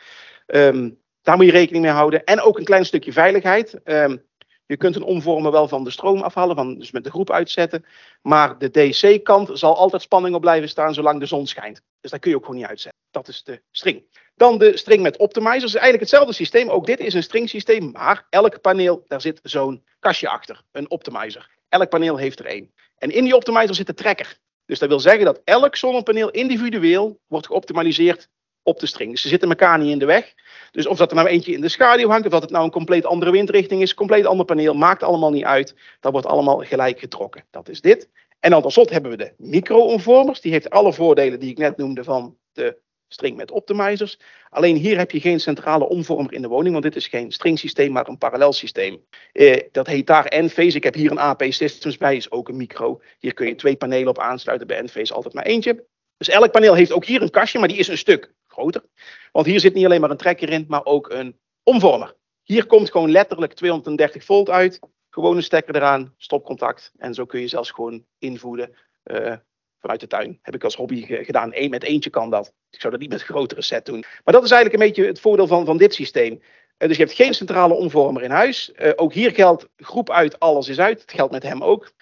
Um, daar moet je rekening mee houden. En ook een klein stukje veiligheid. Um, je kunt een omvormer wel van de stroom afhalen, van, dus met de groep uitzetten. Maar de DC-kant zal altijd spanning op blijven staan zolang de zon schijnt. Dus daar kun je ook gewoon niet uitzetten. Dat is de string. Dan de string met optimizers. Eigenlijk hetzelfde systeem. Ook dit is een string systeem. Maar elk paneel, daar zit zo'n kastje achter. Een optimizer. Elk paneel heeft er één. En in die optimizer zit de trekker. Dus dat wil zeggen dat elk zonnepaneel individueel wordt geoptimaliseerd op de string. Dus ze zitten elkaar niet in de weg. Dus of dat er nou eentje in de schaduw hangt, of dat het nou een compleet andere windrichting is, compleet ander paneel, maakt allemaal niet uit. Dat wordt allemaal gelijk getrokken. Dat is dit. En dan tot slot hebben we de micro-omvormers. Die heeft alle voordelen die ik net noemde van de string met optimizers. Alleen hier heb je geen centrale omvormer in de woning, want dit is geen stringsysteem, maar een parallelsysteem. Eh, dat heet daar Enphase. Ik heb hier een AP Systems bij, is ook een micro. Hier kun je twee panelen op aansluiten, bij Enphase altijd maar eentje. Dus elk paneel heeft ook hier een kastje, maar die is een stuk groter. Want hier zit niet alleen maar een trekker in, maar ook een omvormer. Hier komt gewoon letterlijk 230 volt uit. Gewoon een stekker eraan, stopcontact. En zo kun je zelfs gewoon invoeden uh, vanuit de tuin. Heb ik als hobby gedaan. Eén met eentje kan dat. Ik zou dat niet met een grotere set doen. Maar dat is eigenlijk een beetje het voordeel van, van dit systeem. Uh, dus je hebt geen centrale omvormer in huis. Uh, ook hier geldt groep uit, alles is uit. Het geldt met hem ook.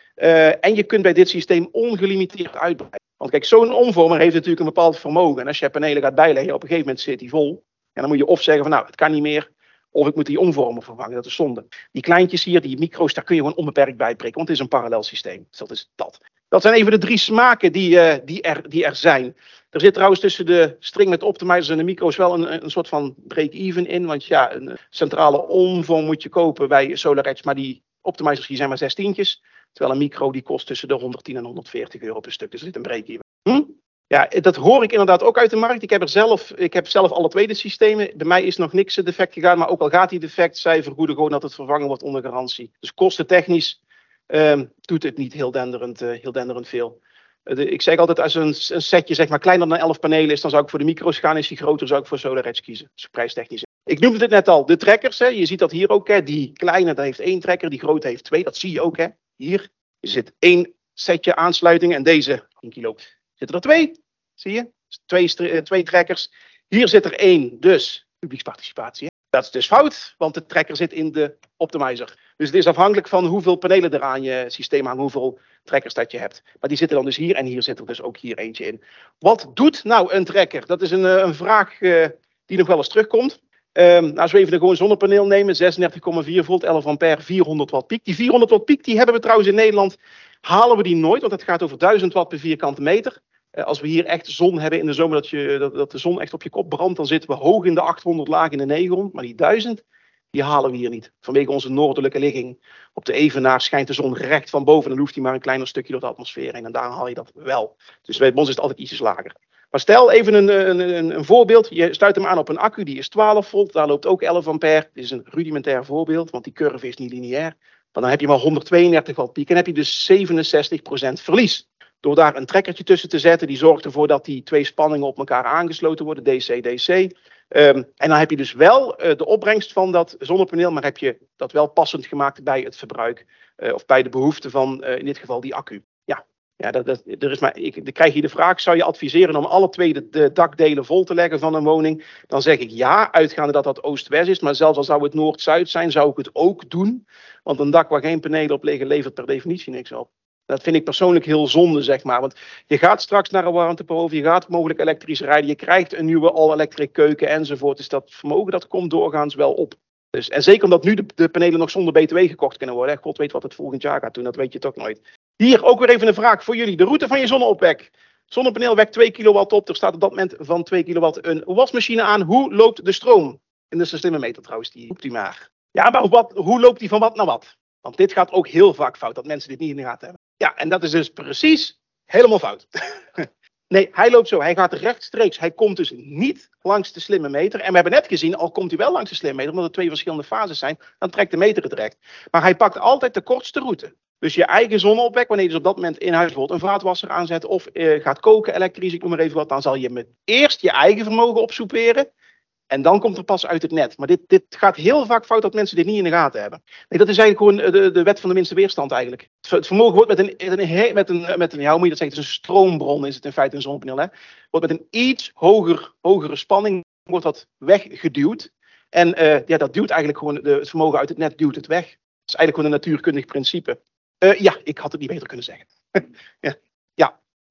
en je kunt bij dit systeem ongelimiteerd uitbreiden. Want kijk, zo'n omvormer heeft natuurlijk een bepaald vermogen. En als je panelen gaat bijleggen, op een gegeven moment zit die vol. En dan moet je of zeggen van nou, het kan niet meer. Of ik moet die omvormer vervangen, dat is zonde. Die kleintjes hier, die micro's, daar kun je gewoon onbeperkt bij prikken, want het is een parallel systeem. Dus dat is dat. Dat zijn even de drie smaken die, uh, die, er, die er zijn. Er zit trouwens tussen de string met optimizers en de micro's wel een, een soort van break-even in. Want ja, een centrale omvorm moet je kopen bij SolarEdge, maar die optimizers die zijn maar zestientjes. Terwijl een micro die kost tussen de 110 en 140 euro per stuk. Dus er zit een break-even. Hm? Ja, dat hoor ik inderdaad ook uit de markt. Ik heb, er zelf, ik heb zelf alle twee de systemen. Bij mij is nog niks defect gegaan, maar ook al gaat die defect, zij vergoeden gewoon dat het vervangen wordt onder garantie. Dus kostentechnisch um, doet het niet heel denderend, uh, heel denderend veel. De, ik zeg altijd, als een, een, setje zeg maar kleiner dan 11 panelen is, dan zou ik voor de micro's gaan. Is die groter, zou ik voor SolarEdge kiezen. Dus prijstechnisch. Ik noemde het net al, de trekkers. Je ziet dat hier ook. Hè. Die kleine, dat heeft één trekker. Die grote heeft twee. Dat zie je ook. Hè. Hier er zit één setje aansluitingen en deze 1 kilo zitten er twee. Zie je? Twee, eh, twee trekkers. Hier zit er één, dus publieksparticipatie. Dat is dus fout, want de trekker zit in de optimizer. Dus het is afhankelijk van hoeveel panelen er aan je systeem hangen, hoeveel trekkers dat je hebt. Maar die zitten dan dus hier en hier zit er dus ook hier eentje in. Wat doet nou een trekker? Dat is een, eh, een vraag uh, die nog wel eens terugkomt. Um, als we even een gewoon zonnepaneel nemen, 36,4 volt, 11 ampère, 400 watt piek. Die 400 watt piek die hebben we trouwens in Nederland, halen we die nooit, want het gaat over 1000 watt per vierkante meter. Uh, als we hier echt zon hebben in de zomer, dat, je, dat, dat, de zon echt op je kop brandt, dan zitten we hoog in de 800, laag in de 900. Maar die 1000, die halen we hier niet. Vanwege onze noordelijke ligging. Op de Evenaar schijnt de zon recht van boven, dan hoeft hij maar een kleiner stukje door de atmosfeer heen. En daar haal je dat wel. Dus bij ons is het altijd ietsjes lager. Maar stel even een, een, een, voorbeeld. Je sluit hem aan op een accu, die is 12 volt. Daar loopt ook 11 ampère. Dit is een rudimentair voorbeeld, want die curve is niet lineair. Maar dan heb je maar 132 watt piek en heb je dus 67% verlies. Door daar een trekkertje tussen te zetten, die zorgt ervoor dat die twee spanningen op elkaar aangesloten worden, DC-DC. Um, ehm, en dan heb je dus wel uh, de opbrengst van dat zonnepaneel, maar heb je dat wel passend gemaakt bij het verbruik uh, of bij de behoeften van uh, in dit geval die accu. Ja, dat, dat, er is maar, ik, dan krijg je de vraag, zou je adviseren om alle twee de, de, dakdelen vol te leggen van een woning? Dan zeg ik ja, uitgaande dat dat oost-west is. Maar zelfs al zou het noord-zuid zijn, zou ik het ook doen. Want een dak waar geen panelen op liggen, levert per definitie niks op. Dat vind ik persoonlijk heel zonde, zeg maar. Want je gaat straks naar een warmtepomp, je gaat mogelijk elektrisch rijden, je krijgt een nieuwe all-electric keuken enzovoort. Dus dat vermogen dat komt doorgaans wel op. Dus, en zeker omdat nu de, panelen nog zonder BTW gekocht kunnen worden. God weet wat het volgend jaar gaat doen, dat weet je toch nooit. Hier ook weer even een vraag voor jullie. De route van je zonneopwek. Zonnepaneel wekt 2 kilowatt op. Er staat op dat moment van 2 kilowatt een wasmachine aan. Hoe loopt de stroom? In de slimme meter trouwens, die roept maar. Ja, maar wat, hoe loopt die van wat naar wat? Want dit gaat ook heel vaak fout, dat mensen dit niet in de gaten hebben. Ja, en dat is dus precies helemaal fout. nee, hij loopt zo. Hij gaat rechtstreeks. Hij komt dus niet langs de slimme meter. En we hebben net gezien, al komt hij wel langs de slimme meter, omdat er twee verschillende fases zijn, dan trekt de meter het recht. Maar hij pakt altijd de kortste route. Dus je eigen zonneopwek, wanneer je dus op dat moment in huis bijvoorbeeld een vaatwasser aanzet of uh, gaat koken elektrisch, ik noem maar even wat, dan zal je met eerst je eigen vermogen opsoeperen. En dan komt er pas uit het net. Maar dit, dit gaat heel vaak fout dat mensen dit niet in de gaten hebben. Nee, dat is eigenlijk gewoon de, de wet van de minste weerstand eigenlijk. Het vermogen wordt met een, met een, met een, met een ja, dat zeggen, een stroombron is het in feite een zonnepaneel. Hè? Wordt met een iets hoger, hogere spanning wordt dat weggeduwd. En uh, ja, dat duwt eigenlijk gewoon, de, het vermogen uit het net duwt het weg. Dat is eigenlijk gewoon een natuurkundig principe. Ja, ik had het niet beter kunnen zeggen. ja.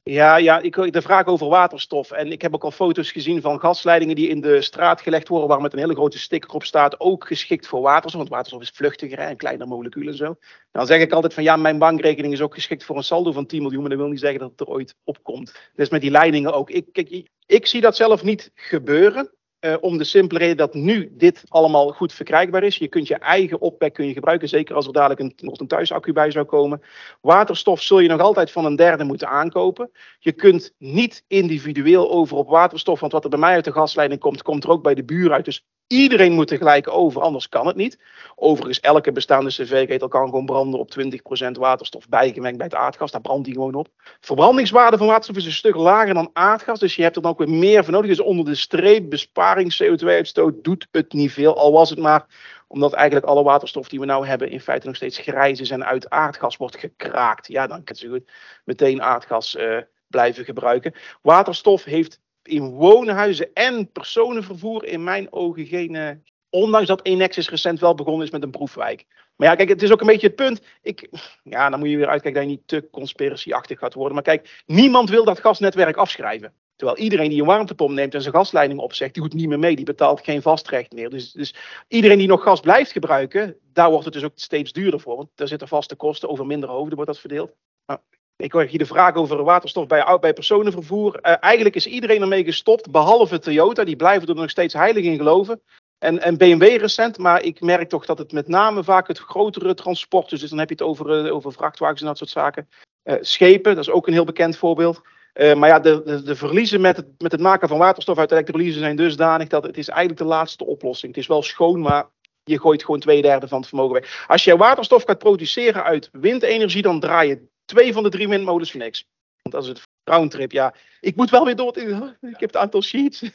Ja. Ja, ik, de vraag over waterstof. En ik heb ook al foto's gezien van gasleidingen die in de straat gelegd worden, waar met een hele grote sticker op staat, ook geschikt voor waterstof. Want waterstof is vluchtiger en kleiner moleculen en zo. Dan zeg ik altijd van ja, mijn bankrekening is ook geschikt voor een saldo van 10 miljoen, maar dat wil niet zeggen dat het er ooit op komt. Dus met die leidingen ook. Ik, kijk, ik zie dat zelf niet gebeuren. Uh, om de simpele reden dat nu dit allemaal goed verkrijgbaar is. Je kunt je eigen opwek kun je gebruiken, zeker als er dadelijk een, nog een thuisaccu bij zou komen. Waterstof zul je nog altijd van een derde moeten aankopen. Je kunt niet individueel over op waterstof, want wat er bij mij uit de gasleiding komt, komt er ook bij de buur uit. Dus Iedereen moet tegelijk over, anders kan het niet. Overigens, elke bestaande cv-ketel kan gewoon branden op 20% waterstof bijgemengd bij het aardgas. Daar brandt die gewoon op. Verbrandingswaarde van waterstof is een stuk lager dan aardgas, dus je hebt er dan ook weer meer voor nodig. Dus onder de streep besparing CO2-uitstoot doet het niet veel, al was het maar omdat eigenlijk alle waterstof die we nou hebben in feite nog steeds grijs is en uit aardgas wordt gekraakt. Ja, dan kan je goed meteen aardgas uh, blijven gebruiken. Waterstof heeft in woonhuizen en personenvervoer in mijn ogen geen. Uh, ondanks dat Enexis recent wel begonnen is met een proefwijk. Maar ja, kijk, het is ook een beetje het punt. Ik, ja, dan moet je weer uitkijken dat je niet te conspiratieachtig gaat worden. Maar kijk, niemand wil dat gasnetwerk afschrijven. Terwijl iedereen die een warmtepomp neemt en zijn gasleiding opzegt, die doet niet meer mee. Die betaalt geen vastrecht meer. Dus, dus iedereen die nog gas blijft gebruiken, daar wordt het dus ook steeds duurder voor. Want daar zitten vaste kosten over minder hoofden wordt dat verdeeld. Maar ik hoor hier de vraag over waterstof bij, bij personenvervoer. Uh, eigenlijk is iedereen ermee gestopt, behalve Toyota. Die blijven er nog steeds heilig in geloven. En, en BMW recent, maar ik merk toch dat het met name vaak het grotere transport. Dus dan heb je het over, uh, over vrachtwagens en dat soort zaken. Uh, schepen, dat is ook een heel bekend voorbeeld. maar ja, de, de, de, verliezen met het, met het maken van waterstof uit elektrolyse zijn dusdanig dat het is eigenlijk de laatste oplossing. Het is wel schoon, maar je gooit gewoon twee derde van het vermogen weg. Als je waterstof gaat produceren uit windenergie, dan draai je twee van de drie windmolens niks. Want dat is het roundtrip. Ja, ik moet wel weer door. Ik heb het aantal sheets.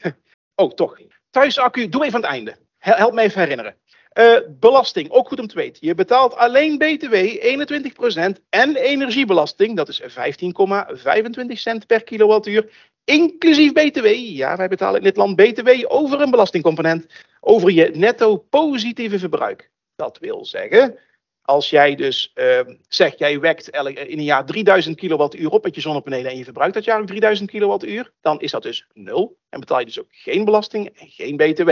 Oh, toch. Thuisaccu, doe even aan het einde. Help me even herinneren. Uh, belasting, ook goed om te weten. Je betaalt alleen BTW 21% en energiebelasting, dat is 15,25 cent per kilowattuur, inclusief BTW. Ja, wij betalen in dit land BTW over een belastingcomponent, over je netto positieve verbruik. Dat wil zeggen, als jij dus uh, zegt, jij wekt in een jaar 3000 kilowattuur op met je zonnepanelen en je verbruikt dat jaar ook 3000 kilowattuur, dan is dat dus nul. En betaal je dus ook geen belasting en geen BTW.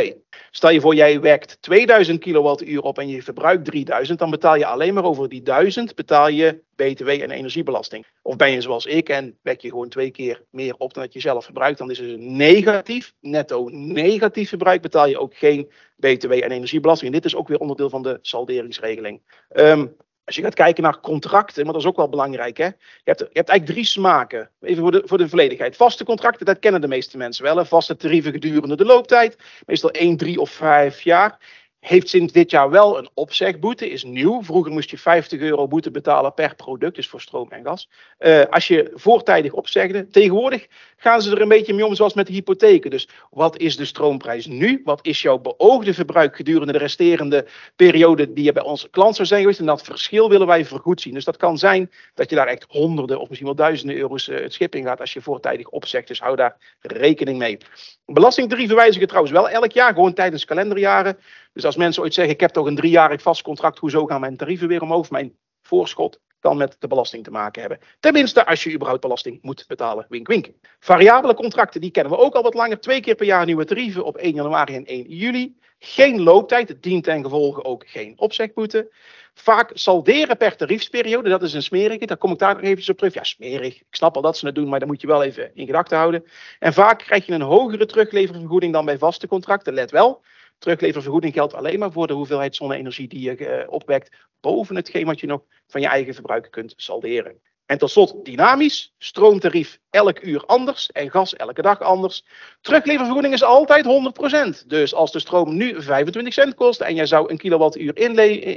Stel je voor, jij wekt 2000 kilowattuur op en je verbruikt 3000, dan betaal je alleen maar over die 1000 betaal je BTW en energiebelasting. Of ben je zoals ik en wek je gewoon twee keer meer op dan dat je zelf verbruikt, dan is het dus negatief, netto negatief verbruik, betaal je ook geen BTW en energiebelasting. En dit is ook weer onderdeel van de salderingsregeling. Um, als je gaat kijken naar contracten, maar dat is ook wel belangrijk. Hè? Je, hebt, je hebt eigenlijk drie smaken. Even voor de, voor de volledigheid. Vaste contracten, dat kennen de meeste mensen wel. Hè? Vaste tarieven gedurende de looptijd. Meestal 1, 3 of 5 jaar heeft sinds dit jaar wel een opzegboete, is nieuw. Vroeger moest je 50 euro boete betalen per product, dus voor stroom en gas. Uh, als je voortijdig opzegde. Tegenwoordig gaan ze er een beetje mee om zoals met de hypotheken. Dus wat is de stroomprijs nu? Wat is jouw beoogde verbruik gedurende de resterende periode die je bij onze klant zou zijn geweest? En dat verschil willen wij vergoed zien. Dus dat kan zijn dat je daar echt honderden of misschien wel duizenden euro's uh, het schip in gaat als je voortijdig opzegt. Dus hou daar rekening mee. Belastingtarieven wijzigen trouwens wel elk jaar, gewoon tijdens kalenderjaren. Dus als mensen ooit zeggen, ik heb toch een driejarig vast contract, hoezo gaan mijn tarieven weer omhoog? Mijn voorschot kan met de belasting te maken hebben. Tenminste, als je überhaupt belasting moet betalen. Wink, wink. Variabele contracten, die kennen we ook al wat langer. Twee keer per jaar nieuwe tarieven op 1 januari en 1 juli. Geen looptijd, dient ten gevolge ook geen opzegboete. Vaak salderen per tariefsperiode, dat is een smerige. Daar kom ik daar nog even op terug. Ja, smerig. Ik snap al dat ze het doen, maar dat moet je wel even in gedachten houden. En vaak krijg je een hogere terugleververgoeding dan bij vaste contracten. Let wel, Terugleververgoeding geldt alleen maar voor de hoeveelheid zonne-energie die je uh, opwekt boven hetgeen wat je nog van je eigen verbruik kunt salderen. En tot slot dynamisch, stroomtarief elk uur anders en gas elke dag anders. Terugleververgoeding is altijd 100%. Dus als de stroom nu 25 cent kost en jij zou een kilowattuur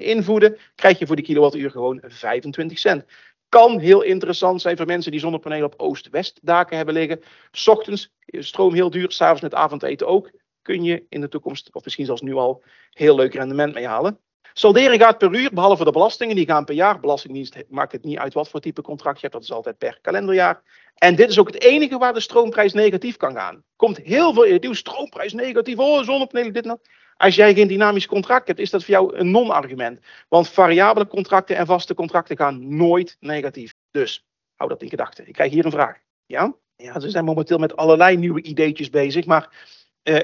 invoeden, krijg je voor die kilowattuur gewoon 25 cent. Kan heel interessant zijn voor mensen die zonnepanelen op oost-west daken hebben liggen. S ochtends is stroom heel duur, s'avonds met avondeten ook kun je in de toekomst, of misschien zelfs nu al, heel leuk rendement mee halen. Salderen gaat per uur, behalve de belastingen, die gaan per jaar. Belastingdienst maakt het niet uit wat voor type contract je hebt, dat is altijd per kalenderjaar. En dit is ook het enige waar de stroomprijs negatief kan gaan. Komt heel veel in stroomprijs negatief, oh zonnepanelen, dit en dat. Als jij geen dynamisch contract hebt, is dat voor jou een non-argument. Want variabele contracten en vaste contracten gaan nooit negatief. Dus hou dat in gedachten. Ik krijg hier een vraag. Ja, ja ze zijn momenteel met allerlei nieuwe ideetjes bezig, maar uh,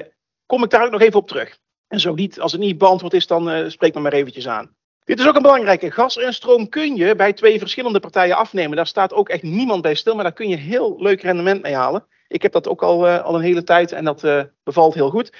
kom ik daar ook nog even op terug. En zo niet, als het niet beantwoord is, dan uh, spreek me maar eventjes aan. Dit is ook een belangrijke. Gas en stroom kun je bij twee verschillende partijen afnemen. Daar staat ook echt niemand bij stil, maar daar kun je heel leuk rendement mee halen. Ik heb dat ook al, uh, al een hele tijd en dat uh, bevalt heel goed.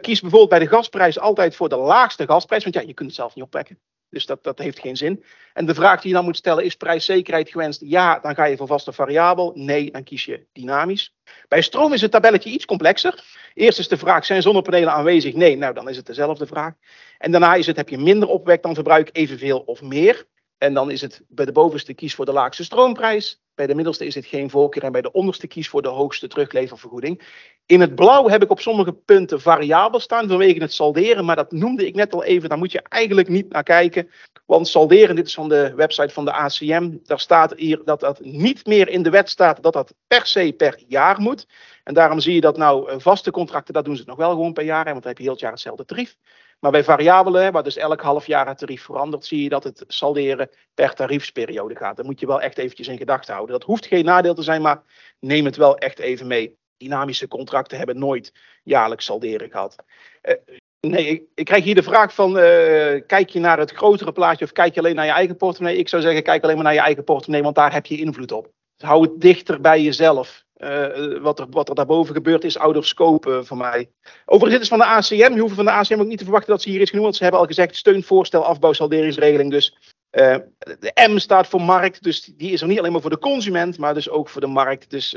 Kies bijvoorbeeld bij de gasprijs altijd voor de laagste gasprijs, want ja, je kunt het zelf niet opwekken. Dus dat, dat heeft geen zin. En de vraag die je dan moet stellen is prijszekerheid gewenst? Ja, dan ga je voor vaste variabel. Nee, dan kies je dynamisch. Bij stroom is het tabelletje iets complexer. Eerst is de vraag, zijn zonnepanelen aanwezig? Nee, nou dan is het dezelfde vraag. En daarna is het, heb je minder opwek dan verbruik, evenveel of meer? En dan is het bij de bovenste kies voor de laagste stroomprijs. Bij de middelste is het geen voorkeur. En bij de onderste kies voor de hoogste terugleververgoeding. In het blauw heb ik op sommige punten variabel staan vanwege het salderen. Maar dat noemde ik net al even. Daar moet je eigenlijk niet naar kijken. Want salderen, dit is van de website van de ACM. Daar staat hier dat dat niet meer in de wet staat dat dat per se per jaar moet. En daarom zie je dat nou eh, vaste contracten, dat doen ze nog wel gewoon per jaar. Want dan heb je heel het jaar hetzelfde tarief. Maar bij variabelen, waar dus elk half jaar het tarief verandert, zie je dat het salderen per tariefsperiode gaat. Dat moet je wel echt eventjes in gedachten houden. Dat hoeft geen nadeel te zijn, maar neem het wel echt even mee. Dynamische contracten hebben nooit jaarlijks salderen gehad. Uh, nee, ik, ik, krijg hier de vraag van, uh, kijk je naar het grotere plaatje of kijk je alleen naar je eigen portemonnee? Ik zou zeggen, kijk alleen maar naar je eigen portemonnee, want daar heb je invloed op. Hou het dichter bij jezelf. Uh, wat, er, wat er daarboven gebeurt is of scope uh, voor mij. Overigens, is van de ACM. Je hoeft van de ACM ook niet te verwachten dat ze hier iets genoemd. Want ze hebben al gezegd steunvoorstel afbouwsalderingsregeling. Dus uh, de M staat voor markt. Dus die is er niet alleen maar voor de consument, maar dus ook voor de markt. Dus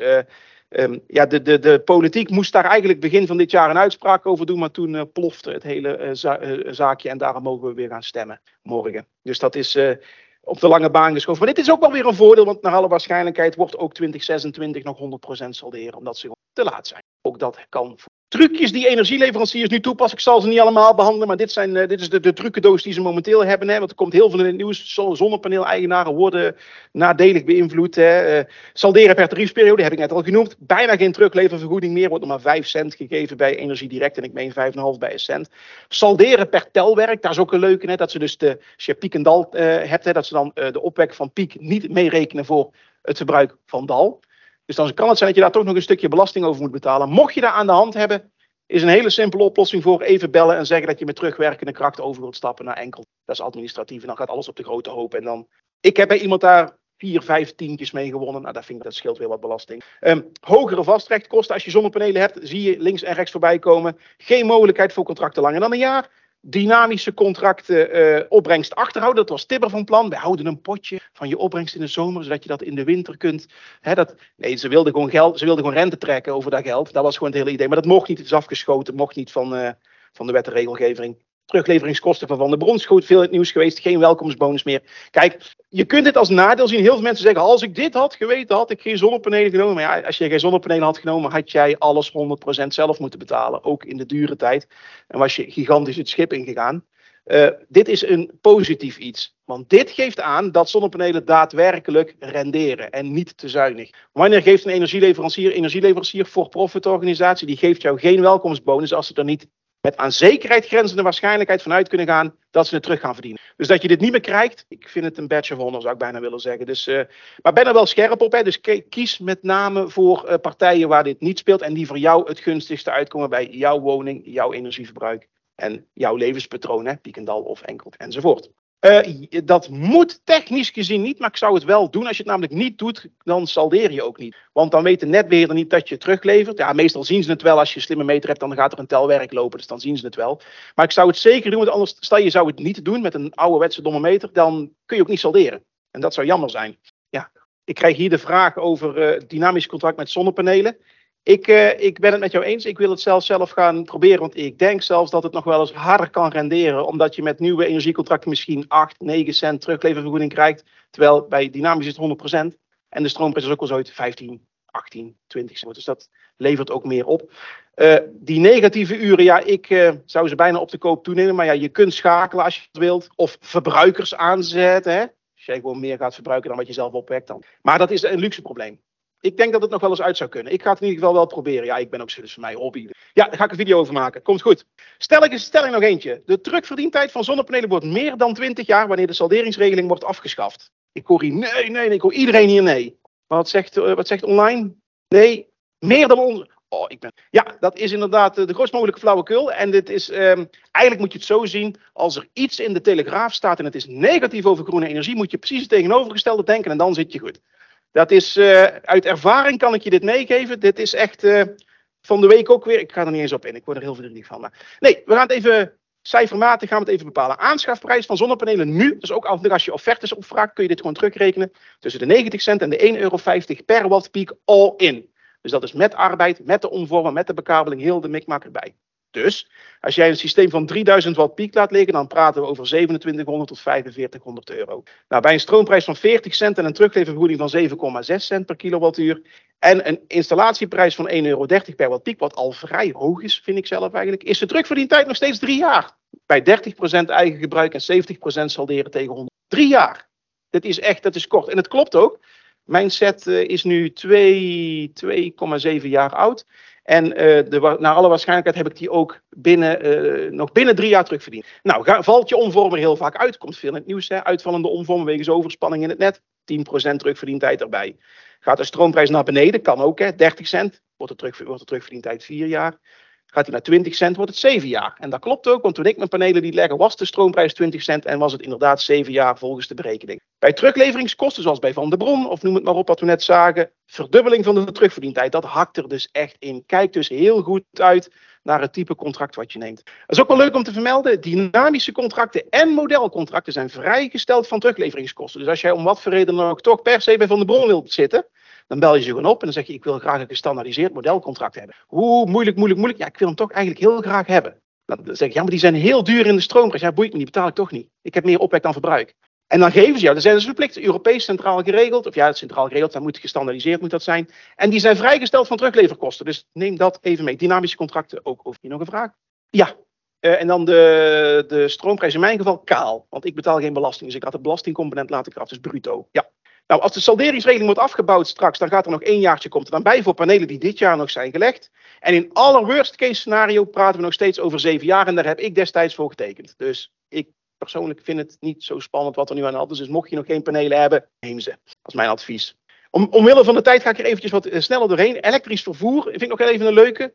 um, ja, de, de, de politiek moest daar eigenlijk begin van dit jaar een uitspraak over doen. Maar toen plofte het hele za zaakje. En daarom mogen we weer gaan stemmen morgen. Dus dat is op de lange baan geschoven. Maar dit is ook wel weer een voordeel, want naar alle waarschijnlijkheid wordt ook 2026 nog 100% salderen, omdat ze te laat zijn. Ook dat kan trucjes die energieleveranciers nu toepassen. Ik zal ze niet allemaal behandelen, maar dit, zijn, uh, dit is de, de trucendoos die ze momenteel hebben. Hè, want er komt heel veel in het nieuws. Zonnepaneel-eigenaren worden nadelig beïnvloed. Hè. Uh, salderen per tariefperiode heb ik net al genoemd. Bijna geen terugleververgoeding meer. Wordt nog maar 5 cent gegeven bij Energiedirect en ik meen 5,5 bij een cent. Salderen per telwerk, daar is ook een leuke. Hè, dat ze dus de, als je piek en dal uh, hebt, hè, dat ze dan de opwek van piek niet meerekenen voor het verbruik van dal. Dus dan kan het zijn dat je daar toch nog een stukje belasting over moet betalen. Mocht je daar aan de hand hebben, is een hele simpele oplossing voor even bellen en zeggen dat je met terugwerkende kracht over wilt stappen naar enkel. Dat is administratief en dan gaat alles op de grote hoop. En dan, ik heb bij iemand daar vier, vijf tientjes mee gewonnen. Nou, dat vind ik, dat scheelt weer wat belasting. Um, hogere vastrechtkosten als je zonnepanelen hebt, zie je links en rechts voorbij komen. Geen mogelijkheid voor contracten langer dan een jaar dynamische contracten uh, opbrengst achterhouden. Dat was Tibber van plan. We houden een potje van je opbrengst in de zomer, zodat je dat in de winter kunt. Hè, dat, nee, ze wilden gewoon geld, ze wilden gewoon rente trekken over dat geld. Dat was gewoon het hele idee. Maar dat mocht niet, het is afgeschoten, mocht niet van, uh, van de wet en regelgeving terugleveringskosten van Van de Bron. Schoot veel in het nieuws geweest. Geen welkomstbonus meer. Kijk, je kunt dit als nadeel zien. Heel veel mensen zeggen: als ik dit had geweten, had ik geen zonnepanelen genomen. Maar ja, als je geen zonnepanelen had genomen, had jij alles 100% zelf moeten betalen. Ook in de dure tijd. En was je gigantisch het schip ingegaan. Uh, dit is een positief iets. Want dit geeft aan dat zonnepanelen daadwerkelijk renderen en niet te zuinig. Wanneer geeft een energieleverancier, energieleverancier voor profit organisatie, die geeft jou geen welkomstbonus als ze er niet met aan zekerheid grenzende waarschijnlijkheid vanuit kunnen gaan dat ze het terug gaan verdienen. Dus dat je dit niet meer krijgt, ik vind het een badge of honor, zou ik bijna willen zeggen. Dus, uh, maar ben er wel scherp op. Hè? Dus kies met name voor uh, partijen waar dit niet speelt en die voor jou het gunstigste uitkomen bij jouw woning, jouw energieverbruik en jouw levenspatroon, hè? Piekendal of Enkel enzovoort. Uh, dat moet technisch gezien niet, maar ik zou het wel doen. Als je het namelijk niet doet, dan saldeer je ook niet. Want dan weet de netbeheerder niet dat je het teruglevert. Ja, meestal zien ze het wel als je een slimme meter hebt, dan gaat er een telwerk lopen. Dus dan zien ze het wel. Maar ik zou het zeker doen, want anders, stel je zou het niet doen met een ouderwetse domme meter, dan kun je ook niet salderen. En dat zou jammer zijn. Ja, ik krijg hier de vraag over uh, dynamisch contract met zonnepanelen. Ik, uh, ik ben het met jou eens. Ik wil het zelf zelf gaan proberen. Want ik denk zelfs dat het nog wel eens harder kan renderen. Omdat je met nieuwe energiecontracten misschien 8, 9 cent terugleververgoeding krijgt. Terwijl bij dynamisch is het 100%. En de stroomprijs is ook al zo uit 15, 18, 20 cent. Dus dat levert ook meer op. Uh, die negatieve uren, ja, ik uh, zou ze bijna op de koop toenemen. Maar ja, je kunt schakelen als je het wilt. Of verbruikers aanzetten. Hè? Als jij gewoon meer gaat verbruiken dan wat je zelf opwekt dan. Maar dat is een luxe probleem. Ik denk dat het nog wel eens uit zou kunnen. Ik ga het in ieder geval wel proberen. Ja, ik ben ook dus voor mij hobby. Ja, daar ga ik een video over maken. Komt goed. Stel ik stelling nog eentje. De terugverdientijd van zonnepanelen wordt meer dan 20 jaar wanneer de salderingsregeling wordt afgeschaft. Ik hoor hier nee, nee, nee. Ik hoor iedereen hier nee. Maar wat zegt, eh, wat zegt online? Nee, meer dan on. Oh, ik ben... Ja, dat is inderdaad eh, de grootst mogelijke flauwekul. En dit is, ehm, eigenlijk moet je het zo zien, als er iets in de Telegraaf staat en het is negatief over groene energie, moet je precies het tegenovergestelde denken en dan zit je goed. Dat is, uh, uit ervaring kan ik je dit meegeven. Dit is echt uh, van de week ook weer, ik ga er niet eens op in, ik word er heel verdrietig van. Maar nee, we gaan het even cijfermatig gaan we het even bepalen. Aanschafprijs van zonnepanelen nu, dus ook als je offertes opvraagt, kun je dit gewoon terugrekenen. Tussen de 90 cent en de 1,50 euro per wattpiek all in. Dus dat is met arbeid, met de omvormen, met de bekabeling, heel de mikmak erbij. Dus als jij een systeem van 3000 watt piek laat liggen, dan praten we over 2700 tot 4500 euro. Nou, bij een stroomprijs van 40 cent en een terugleververgoeding van 7,6 cent per kilowattuur en een installatieprijs van 1,30 euro per watt piek, wat al vrij hoog is, vind ik zelf eigenlijk, is de terugverdientijd nog steeds drie jaar. Bij 30% eigen gebruik en 70% salderen tegen 100. Drie jaar. Dat is echt, dat is kort. En het klopt ook. Mijn set uh, is nu 2,7 jaar oud. En uh, de, naar alle waarschijnlijkheid heb ik die ook binnen, uh, nog binnen drie jaar terugverdiend. Nou, valt je omvormer heel vaak uit. Komt veel in het nieuws. Hè? Uitvallende omvormer wegens overspanning in het net. 10% terugverdientijd erbij. Gaat de stroomprijs naar beneden, kan ook. Hè? 30 cent, wordt de, terug, wordt de 4 jaar. Gaat hij naar 20 cent, wordt het 7 jaar. En dat klopt ook, want toen ik mijn panelen liet leggen, was de stroomprijs 20 cent en was het inderdaad 7 jaar volgens de berekening. Bij terugleveringen,kosten zoals bij Van der Bron, of noem het maar op wat we net zagen, verdubbeling van de terugverdientijd, dat hakt er dus echt in. Kijk dus heel goed uit naar het type contract wat je neemt. Dat is ook wel leuk om te vermelden, dynamische contracten en modelcontracten zijn vrijgesteld van terugleveringskosten. Dus als jij om wat voor reden dan ook toch per se bij Van der Bron wilt zitten, dan bel je ze gewoon op en dan zeg je: Ik wil graag een gestandaardiseerd modelcontract hebben. Hoe moeilijk, moeilijk, moeilijk. Ja, ik wil hem toch eigenlijk heel graag hebben. Dan zeg ik: Ja, maar die zijn heel duur in de stroomprijs. Ja, boeit me, die betaal ik toch niet. Ik heb meer opwek dan verbruik. En dan geven ze jou, dan zijn ze verplicht, Europees centraal geregeld, of ja, centraal geregeld, dan moet gestandaardiseerd moet dat zijn. En die zijn vrijgesteld van terugleverkosten. Dus neem dat even mee. Dynamische contracten ook. Over je nog een vraag? Ja. Uh, en dan de, de stroomprijs in mijn geval kaal. Want ik betaal geen belasting. Dus ik had de belastingcomponent laten ik af. Dus bruto. Ja. Nou, als de salderingsregeling wordt afgebouwd straks, dan gaat er nog één jaartje komt er dan bij voor panelen die dit jaar nog zijn gelegd. En in aller worst case scenario praten we nog steeds over zeven jaar en daar heb ik destijds voor getekend. Dus ik persoonlijk vind het niet zo spannend wat er nu aan de hand is. Dus mocht je nog geen panelen hebben, neem ze. Dat is mijn advies. Om, omwille van de tijd ga ik er eventjes wat eh, sneller doorheen. Elektrisch vervoer vind ik nog even een leuke.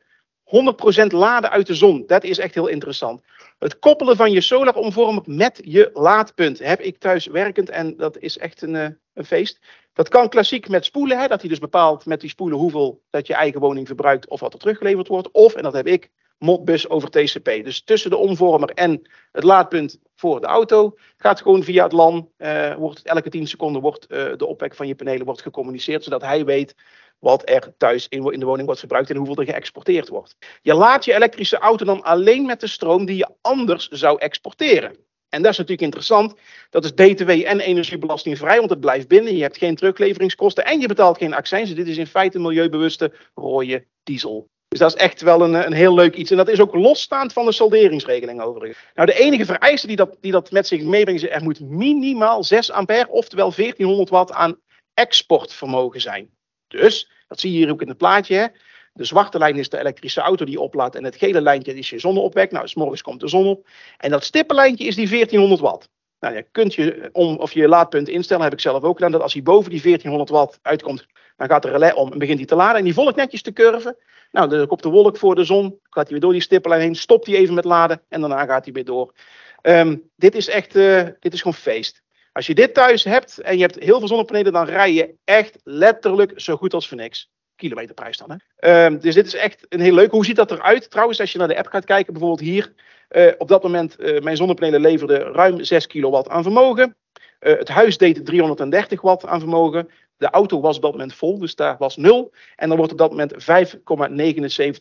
100% laden uit de zon. Dat is echt heel interessant. Het koppelen van je solaromvormer met je laadpunt heb ik thuis werkend en dat is echt een, eh, een feest. Dat kan klassiek met spoelen, hè, dat hij dus bepaalt met die spoelen hoeveel dat je eigen woning verbruikt of wat er teruggeleverd wordt. Of, en dat heb ik, Modbus over TCP. Dus tussen de omvormer en het laadpunt voor de auto gaat gewoon via het LAN, uh, wordt elke 10 seconden wordt uh, de opwek van je panelen wordt gecommuniceerd, zodat hij weet wat er thuis in, de woning wordt verbruikt en hoeveel er geëxporteerd wordt. Je laat je elektrische auto dan alleen met de stroom die je anders zou exporteren. En dat is natuurlijk interessant. Dat is BTW en energiebelastingvrij, want het blijft binnen. Je hebt geen terugleveringskosten en je betaalt geen accijns. Dit is in feite milieubewuste rode diesel. Dus dat is echt wel een, een heel leuk iets. En dat is ook losstaand van de salderingsregeling overigens. Nou, de enige vereiste die dat, die dat met zich meebrengt, is er moet minimaal 6 ampère, oftewel 1400 watt aan exportvermogen zijn. Dus, dat zie je hier ook in het plaatje. Hè? De zwarte lijn is de elektrische auto die oplaadt en het gele lijntje is je zonneopwek. Nou, s morgens komt de zon op. En dat stippenlijntje is die 1400 watt. Nou, je kunt je om of je laadpunt instellen, heb ik zelf ook gedaan, dat als hij boven die 1400 watt uitkomt, dan gaat de relais om en begint hij te laden. En die volgt netjes te curven. Nou, dan komt de wolk voor de zon, gaat hij weer door die stippenlijn heen, stopt hij even met laden en daarna gaat hij weer door. Um, dit is echt, uh, dit is gewoon feest. Als je dit thuis hebt en je hebt heel veel zonnepanelen, dan rij je echt letterlijk zo goed als voor niks. Kilometerprijs dan. Hè? Um, dus dit is echt een heel leuk. Hoe ziet dat eruit? Trouwens, als je naar de app gaat kijken, bijvoorbeeld hier. Uh, op dat moment, uh, mijn zonnepanelen leverden ruim 6 kilowatt aan vermogen. Uh, het huis deed 330 watt aan vermogen. De auto was op dat moment vol, dus daar was nul. En dan wordt op dat moment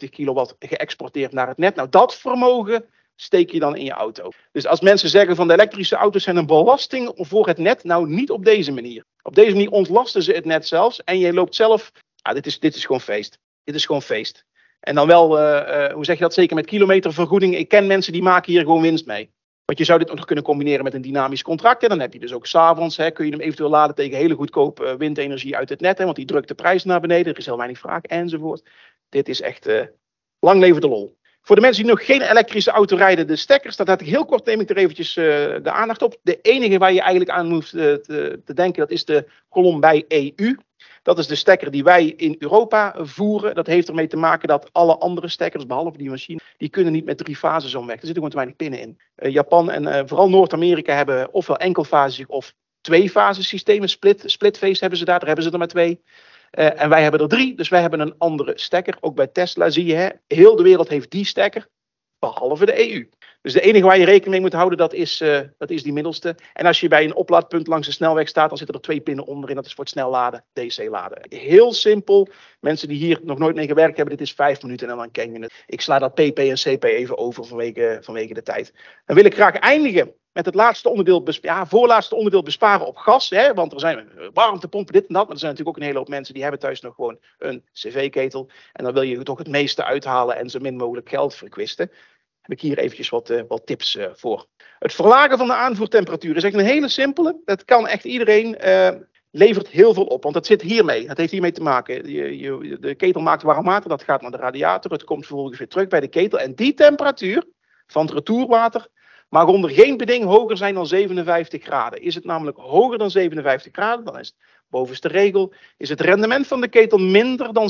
5,79 kilowatt geëxporteerd naar het net. Nou, dat vermogen steek je dan in je auto. Dus als mensen zeggen van de elektrische auto's zijn een belasting voor het net, nou niet op deze manier. Op deze manier ontlasten ze het net zelfs en je loopt zelf, ah, dit, is, dit is gewoon feest. Dit is gewoon feest. En dan wel, uh, uh, hoe zeg je dat, zeker met kilometervergoeding. Ik ken mensen die maken hier gewoon winst mee. Want je zou dit nog kunnen combineren met een dynamisch contract. En dan heb je dus ook s'avonds, kun je hem eventueel laden tegen hele goedkope uh, windenergie uit het net. Hè, want die drukt de prijs naar beneden, er is heel weinig vraag enzovoort. Dit is echt lang leven de lol. Voor de mensen die nog geen elektrische auto rijden, de stekkers, dat had ik heel kort, neem ik er eventjes uh, de aandacht op. De enige waar je eigenlijk aan moet uh, te, te, denken, dat is de kolom bij EU. Dat is de stekker die wij in Europa voeren. Dat heeft ermee te maken dat alle andere stekkers, behalve die machine, die kunnen niet met drie zo werken. Er zitten gewoon te weinig pinnen in. Uh, Japan en vooral Noord-Amerika hebben ofwel enkelfasig of twee fases systemen. Split, splitface hebben ze daar, daar hebben ze er maar twee. Uh, en wij hebben er drie, dus wij hebben een andere stekker. Ook bij Tesla zie je, hè, heel de wereld heeft die stekker, behalve de EU. Dus de enige waar je rekening mee moet houden, dat is, uh, dat is die middelste. En als je bij een oplaadpunt langs de snelweg staat, dan zitten er twee pinnen onderin. Dat is voor het snel laden, DC laden. Heel simpel. Mensen die hier nog nooit mee gewerkt hebben, dit is vijf minuten en dan ken je het. Ik sla dat PP en CP even over vanwege, vanwege de tijd. Dan wil ik graag eindigen met het laatste onderdeel, ja, voorlaatste onderdeel besparen op gas. Hè, want er zijn warmtepompen, dit en dat. Maar er zijn natuurlijk ook een hele hoop mensen die hebben thuis nog gewoon een cv-ketel. En dan wil je toch het meeste uithalen en zo min mogelijk geld verkwisten heb ik hier eventjes wat, uh, wat tips uh, voor. Het verlagen van de aanvoertemperatuur is echt een hele simpele. Dat kan echt iedereen, uh, levert heel veel op. Want dat zit hiermee. Dat heeft hiermee te maken. De ketel maakt warm water, dat gaat naar de radiator. Het komt vervolgens weer terug bij de ketel. En die temperatuur van het retourwater mag onder geen beding hoger zijn dan 57 graden. Is het namelijk hoger dan 57 graden, dan is het bovenste regel. Is het rendement van de ketel minder dan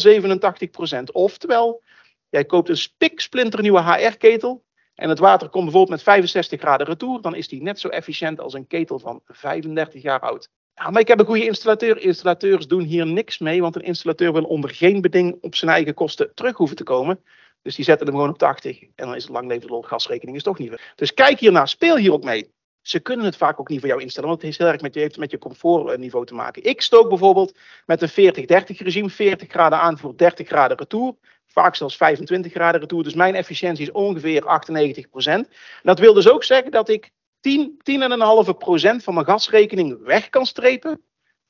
87%. Oftewel, jij koopt een spiksplinternieuwe HR-ketel en het water komt bijvoorbeeld met 65 graden retour, dan is die net zo efficiënt als een ketel van 35 jaar oud. Maar ik heb een goede installateur. Installateurs doen hier niks mee, want een installateur wil onder geen beding op zijn eigen kosten terug hoeven te komen. Dus die zetten hem gewoon op 80 en dan is het lang leven gasrekening is toch niet meer. Dus kijk hiernaar, speel hier ook mee. Ze kunnen het vaak ook niet voor jou instellen, want het heeft heel erg met je, met je comfortniveau te maken. Ik stook bijvoorbeeld met een 40-30 regime, 40 graden aanvoer, 30 graden retour vaak zelfs 25 graden retour. Dus mijn efficiëntie is ongeveer 98%. Dat wil dus ook zeggen dat ik 10, 10,5% van mijn gasrekening weg kan strepen.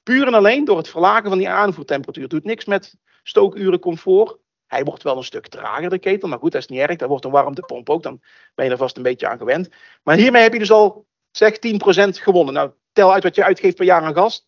Puur en alleen door het verlagen van die aanvoertemperatuur. Het doet niks met stookuren comfort. Hij wordt wel een stuk trager, de ketel. Maar goed, dat is niet erg. Daar wordt een warmtepomp ook. Dan ben je er vast een beetje aan gewend. Maar hiermee heb je dus al, zeg, 10% gewonnen. Nou, tel uit wat je uitgeeft per jaar aan gas. 10%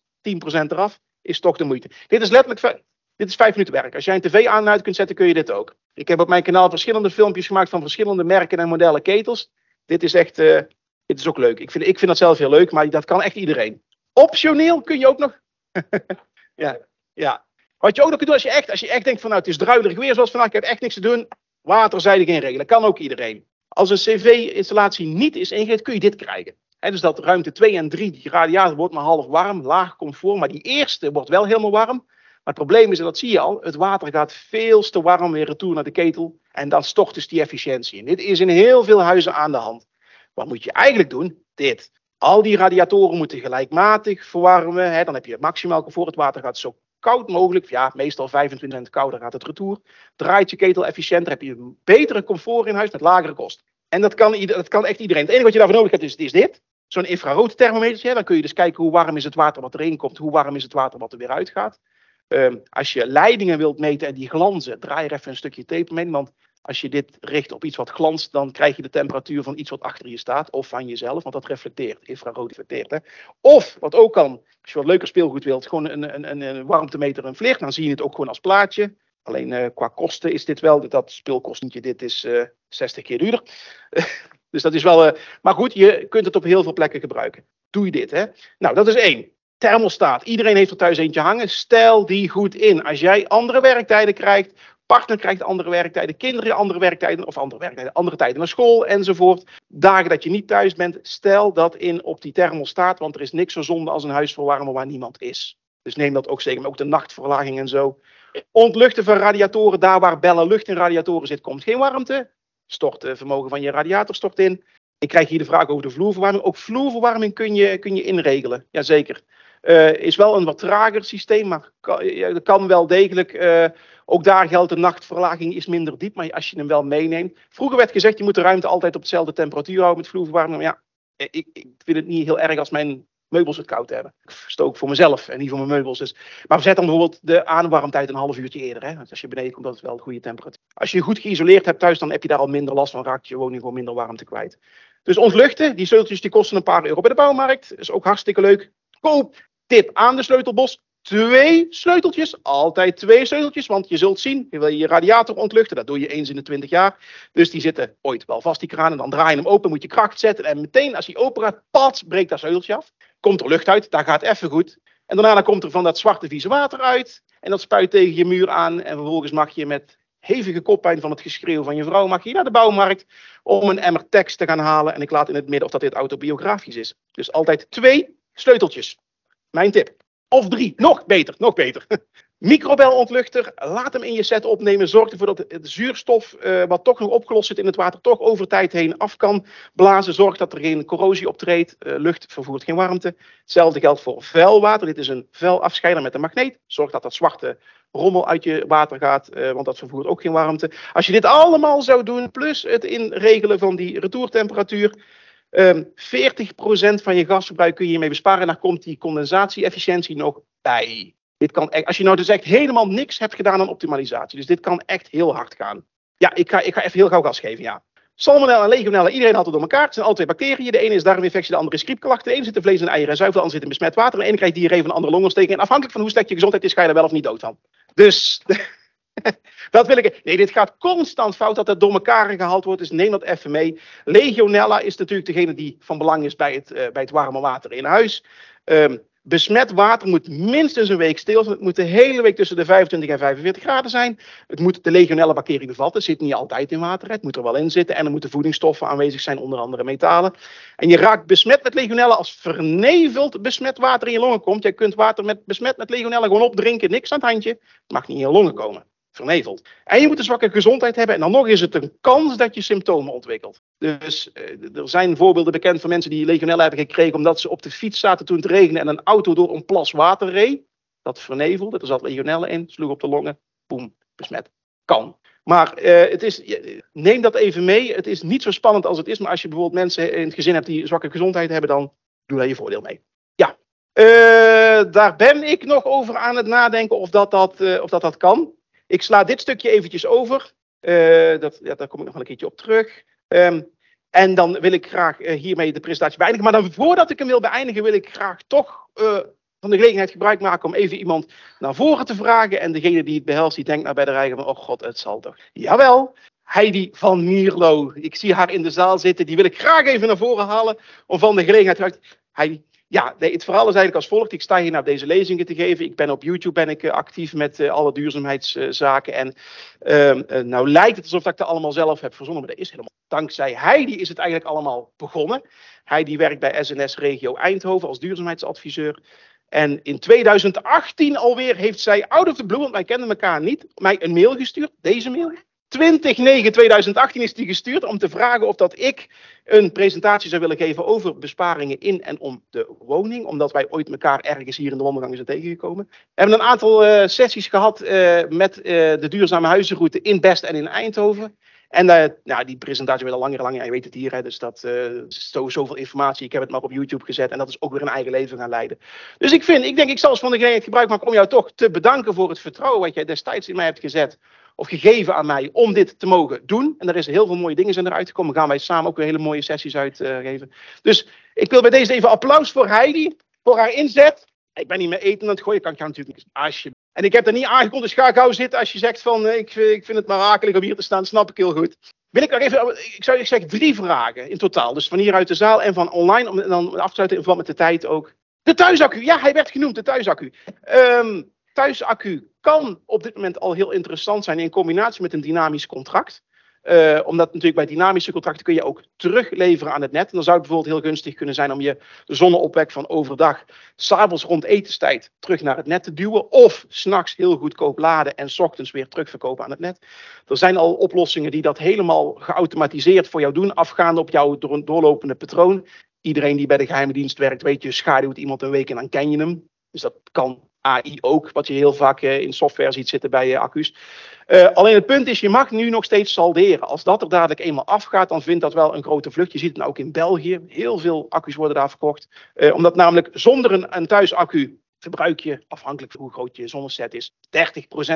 eraf is toch de moeite. Dit is letterlijk dit is vijf minuten werk. Als jij een tv aan en uit kunt zetten, kun je dit ook. Ik heb op mijn kanaal verschillende filmpjes gemaakt van verschillende merken en modellen ketels. Dit is echt, uh, dit is ook leuk. Ik vind, ik vind dat zelf heel leuk, maar dat kan echt iedereen. Optioneel kun je ook nog. ja, ja. Wat je ook nog kunt doen als je echt, als je echt denkt van nou het is druilerig weer zoals vandaag, ik heb echt niks te doen. Waterzijde geen regelen. Kan ook iedereen. Als een cv-installatie niet is ingericht, kun je dit krijgen. dus dat ruimte 2 en 3, die radiator wordt maar half warm, laag comfort. Maar die eerste wordt wel helemaal warm. Maar het probleem is, en dat zie je al, het water gaat veel te warm weer retour naar de ketel. En dan stort dus die efficiëntie. En dit is in heel veel huizen aan de hand. Wat moet je eigenlijk doen? Dit. Al die radiatoren moeten gelijkmatig verwarmen. Dan heb je maximaal comfort. Het water gaat zo koud mogelijk. Ja, meestal 25% kouder gaat het retour. Draait je ketel efficiënter. Heb je een betere comfort in huis met lagere kosten. En dat kan, dat kan echt iedereen. Het enige wat je daarvoor nodig hebt is, dit. Zo'n infraroodthermometer. Dan kun je dus kijken hoe warm is het water wat erin komt. Hoe warm is het water wat er weer uitgaat. Ehm, als je leidingen wilt meten en die glanzen, draai er even een stukje tape mee. Want als je dit richt op iets wat glanst, dan krijg je de temperatuur van iets wat achter je staat. Of van jezelf, want dat reflecteert. Infrarood reflecteert. Of, wat ook kan, als je wat leuker speelgoed wilt, gewoon een, een, een, warmtemeter vlieg. Dan zie je het ook gewoon als plaatje. Alleen uh, qua kosten is dit wel, dat speelkostentje, dit is uh, eh, 60 keer duurder. dus dat is wel, uh, maar goed, je kunt het op heel veel plekken gebruiken. Doe je dit, hè? Nou, dat is één thermostaat. Iedereen heeft er thuis eentje hangen. Stel die goed in. Als jij andere werktijden krijgt, partner krijgt andere werktijden, kinderen andere werktijden of andere werktijden, andere tijden naar school enzovoort. Dagen dat je niet thuis bent, stel dat in op die thermostaat, want er is niks zo zonde als een huis verwarmen waar niemand is. Dus neem dat ook zeker, maar ook de nachtverlaging en zo. Ontluchten van radiatoren, daar waar bellen lucht in radiatoren zit, komt geen warmte. Stort het vermogen van je radiator stort in. Ik krijg hier de vraag over de vloerverwarming. Ook vloerverwarming kun je, kun je inregelen. Jazeker. Uh, is wel een wat trager systeem, maar ja, kan wel degelijk. Uh, ook daar geldt de nachtverlaging is minder diep, maar als je hem wel meeneemt. Vroeger werd gezegd, je moet de ruimte altijd op dezelfde temperatuur houden met vloerverwarming. Maar ja, ik, ik vind het niet heel erg als mijn meubels het koud hebben. Ik stook voor mezelf en niet voor mijn meubels. Dus. Maar zetten dan bijvoorbeeld de aanwarmtijd een half uurtje eerder. Hè? als je beneden komt, dat is wel een goede temperatuur. Als je goed geïsoleerd hebt thuis, dan heb je daar al minder last van. Raakt je woning gewoon minder warmte kwijt. Dus ontluchten, die sleuteltjes die kosten een paar euro bij de bouwmarkt. Is ook hartstikke leuk. Koop Tip aan de sleutelbos. Twee sleuteltjes, altijd twee sleuteltjes, want je zult zien, je wil je radiator ontluchten, dat doe je eens in de 20 jaar. Dus die zitten ooit wel vast, die kraan, en dan draai je hem open, moet je kracht zetten en meteen als hij open gaat, pats, breekt dat sleuteltje af. Komt er lucht uit, daar gaat even goed. En daarna komt er van dat zwarte vieze water uit. En dat spuit tegen je muur aan. En vervolgens mag je met hevige koppijn van het geschreeuw van je vrouw, mag je naar de bouwmarkt om een emmer tekst te gaan halen. En ik laat in het midden of dat dit autobiografisch is. Dus altijd twee sleuteltjes. Mijn tip. Of drie, nog beter, nog beter. Microbelontluchter, laat hem in je set opnemen. Zorg ervoor dat het zuurstof, uh, wat toch nog opgelost zit in het water, toch over tijd heen af kan blazen. Zorg dat er geen corrosie optreedt. Uh, lucht vervoert geen warmte. Hetzelfde geldt voor vuilwater. Dit is een vuilafscheider met een magneet. Zorg dat dat zwarte rommel uit je water gaat, uh, want dat vervoert ook geen warmte. Als je dit allemaal zou doen, plus het inregelen van die retourtemperatuur, um, 40% van je gasverbruik kun je hiermee besparen. En dan komt die condensatie-efficiëntie nog bij. Dit kan echt, als je nou dus echt helemaal niks hebt gedaan aan optimalisatie. Dus dit kan echt heel hard gaan. Ja, ik ga, ik ga even heel gauw gas geven, ja. Salmonella en legionella, iedereen haalt het door elkaar. Het zijn altijd bacteriën. De ene is darminfectie, de andere is griepklachten. De ene zit in vlees en eieren en zuivel, de andere zit in besmet water. De ene krijgt diarree van de andere longontsteking. En afhankelijk van hoe slecht je gezondheid is, ga je er wel of niet dood van. Dus dat wil ik. Nee, dit gaat constant fout dat het door elkaar gehaald wordt. Dus neem dat even mee. Legionella is natuurlijk degene die van belang is bij het, uh, bij het warme water in huis. Um, Besmet water moet minstens een week stil. Het moet de hele week tussen de 25 en 45 graden zijn. Het moet de legionelle bacterie bevatten. Zit niet altijd in water. Het moet er wel in zitten. En er moeten voedingsstoffen aanwezig zijn, onder andere metalen. En je raakt besmet met legionella als verneveld besmet water in je longen komt. Je kunt water met besmet met legionella gewoon opdrinken. Niks aan het handje. Het mag niet in je longen komen En je moet een zwakke gezondheid hebben. En dan nog is het een kans dat je symptomen ontwikkelt. Dus eh, er zijn voorbeelden bekend van mensen die legionella hebben gekregen omdat ze op de fiets zaten toen het regende en een auto door een plas water reed. Dat vernevelde, er zat legionella in, sloeg op de longen, boem, besmet. Kan. Maar uh, het is, neem dat even mee. Het is niet zo spannend als het is. Maar als je bijvoorbeeld mensen in het gezin hebt die zwakke gezondheid hebben, dan doe daar je voordeel mee. Ja, uh, daar ben ik nog over aan het nadenken of dat dat, of dat, dat kan. Ik sla dit stukje eventjes over. Uh, dat, ja, daar kom ik nog wel een keertje op terug. Um, en dan wil ik graag uh, hiermee de presentatie beëindigen. Maar dan voordat ik hem wil beëindigen, wil ik graag toch uh, van de gelegenheid gebruik maken om even iemand naar voren te vragen. En degene die het behelst, die denkt naar bij de rijgen van, oh god, het zal toch. Jawel, Heidi van Mierlo. Ik zie haar in de zaal zitten. Die wil ik graag even naar voren halen om van de gelegenheid te Heidi, ja, nee, het verhaal is eigenlijk als volgt. Ik sta hier naar deze lezingen te geven. Ik ben op YouTube ben ik, uh, actief met uh, alle duurzaamheidszaken. en uh, nou lijkt het alsof ik dat allemaal zelf heb verzonnen, maar dat is helemaal. Dankzij Heidi is het eigenlijk allemaal begonnen. Heidi werkt bij SNS Regio Eindhoven als duurzaamheidsadviseur. En in 2018 alweer heeft zij out of the blue, want wij kenden elkaar niet, mij een mail gestuurd. Deze mail. 2019-2018 is die gestuurd om te vragen of dat ik een presentatie zou willen geven over besparingen in en om de woning. Omdat wij ooit elkaar ergens hier in de wandelgang zijn tegengekomen. We hebben een aantal uh, sessies gehad uh, met uh, de duurzame huizenroute in Best en in Eindhoven. En nou, die presentatie werd al langer en langer. Je weet het hier, hè, dus dat is zo, zoveel informatie. Ik heb het maar op YouTube gezet en dat is ook weer een eigen leven gaan leiden. Dus ik vind, ik denk, ik zal eens van de gelegenheid gebruik maken om jou toch te bedanken voor het vertrouwen wat jij destijds in mij hebt gezet of gegeven aan mij om dit te mogen doen. En er is heel veel mooie dingen zijn eruit gekomen. Gaan wij samen ook weer hele mooie sessies uitgeven. Uh, dus ik wil bij deze even applaus voor Heidi, voor haar inzet. Ik ben niet meer eten aan het gooien, kan ik natuurlijk niet. Alsje. En ik heb er niet aangekondigd, ga gauw zitten als je zegt van uh, ik, ik vind het maar akelig om hier te staan, snap ik heel goed. Wil ik nog even, ik zou ik zeg drie vragen in totaal. Dus van hier uit de zaal en van online, om dan af te sluiten in verband met de tijd ook. De thuisaccu, ja, hij werd genoemd, de thuisaccu. Um, thuisaccu kan op dit moment al heel interessant zijn in combinatie met een dynamisch contract. Uh, omdat natuurlijk bij dynamische contracten kun je ook terugleveren aan het net. En dan zou het bijvoorbeeld heel gunstig kunnen zijn om je zonneopwek van overdag, s'avonds rond etenstijd, terug naar het net te duwen. Of s'nachts heel goedkoop laden en s ochtends weer terugverkopen aan het net. Er zijn al oplossingen die dat helemaal geautomatiseerd voor jou doen, afgaande op jouw doorlopende patroon. Iedereen die bij de geheime dienst werkt, weet je, schaduwt iemand een week en dan ken je hem. Dus dat kan AI ook, wat je heel vaak uh, in software ziet zitten bij uh, accu's. Uh, alleen het punt is, je mag nu nog steeds salderen. Als dat er dadelijk eenmaal afgaat, dan vindt dat wel een grote vlucht. Je ziet het nou ook in België. Heel veel accu's worden daar verkocht. omdat namelijk zonder een, een thuisaccu verbruik je, afhankelijk van hoe groot je zonneset is, 30%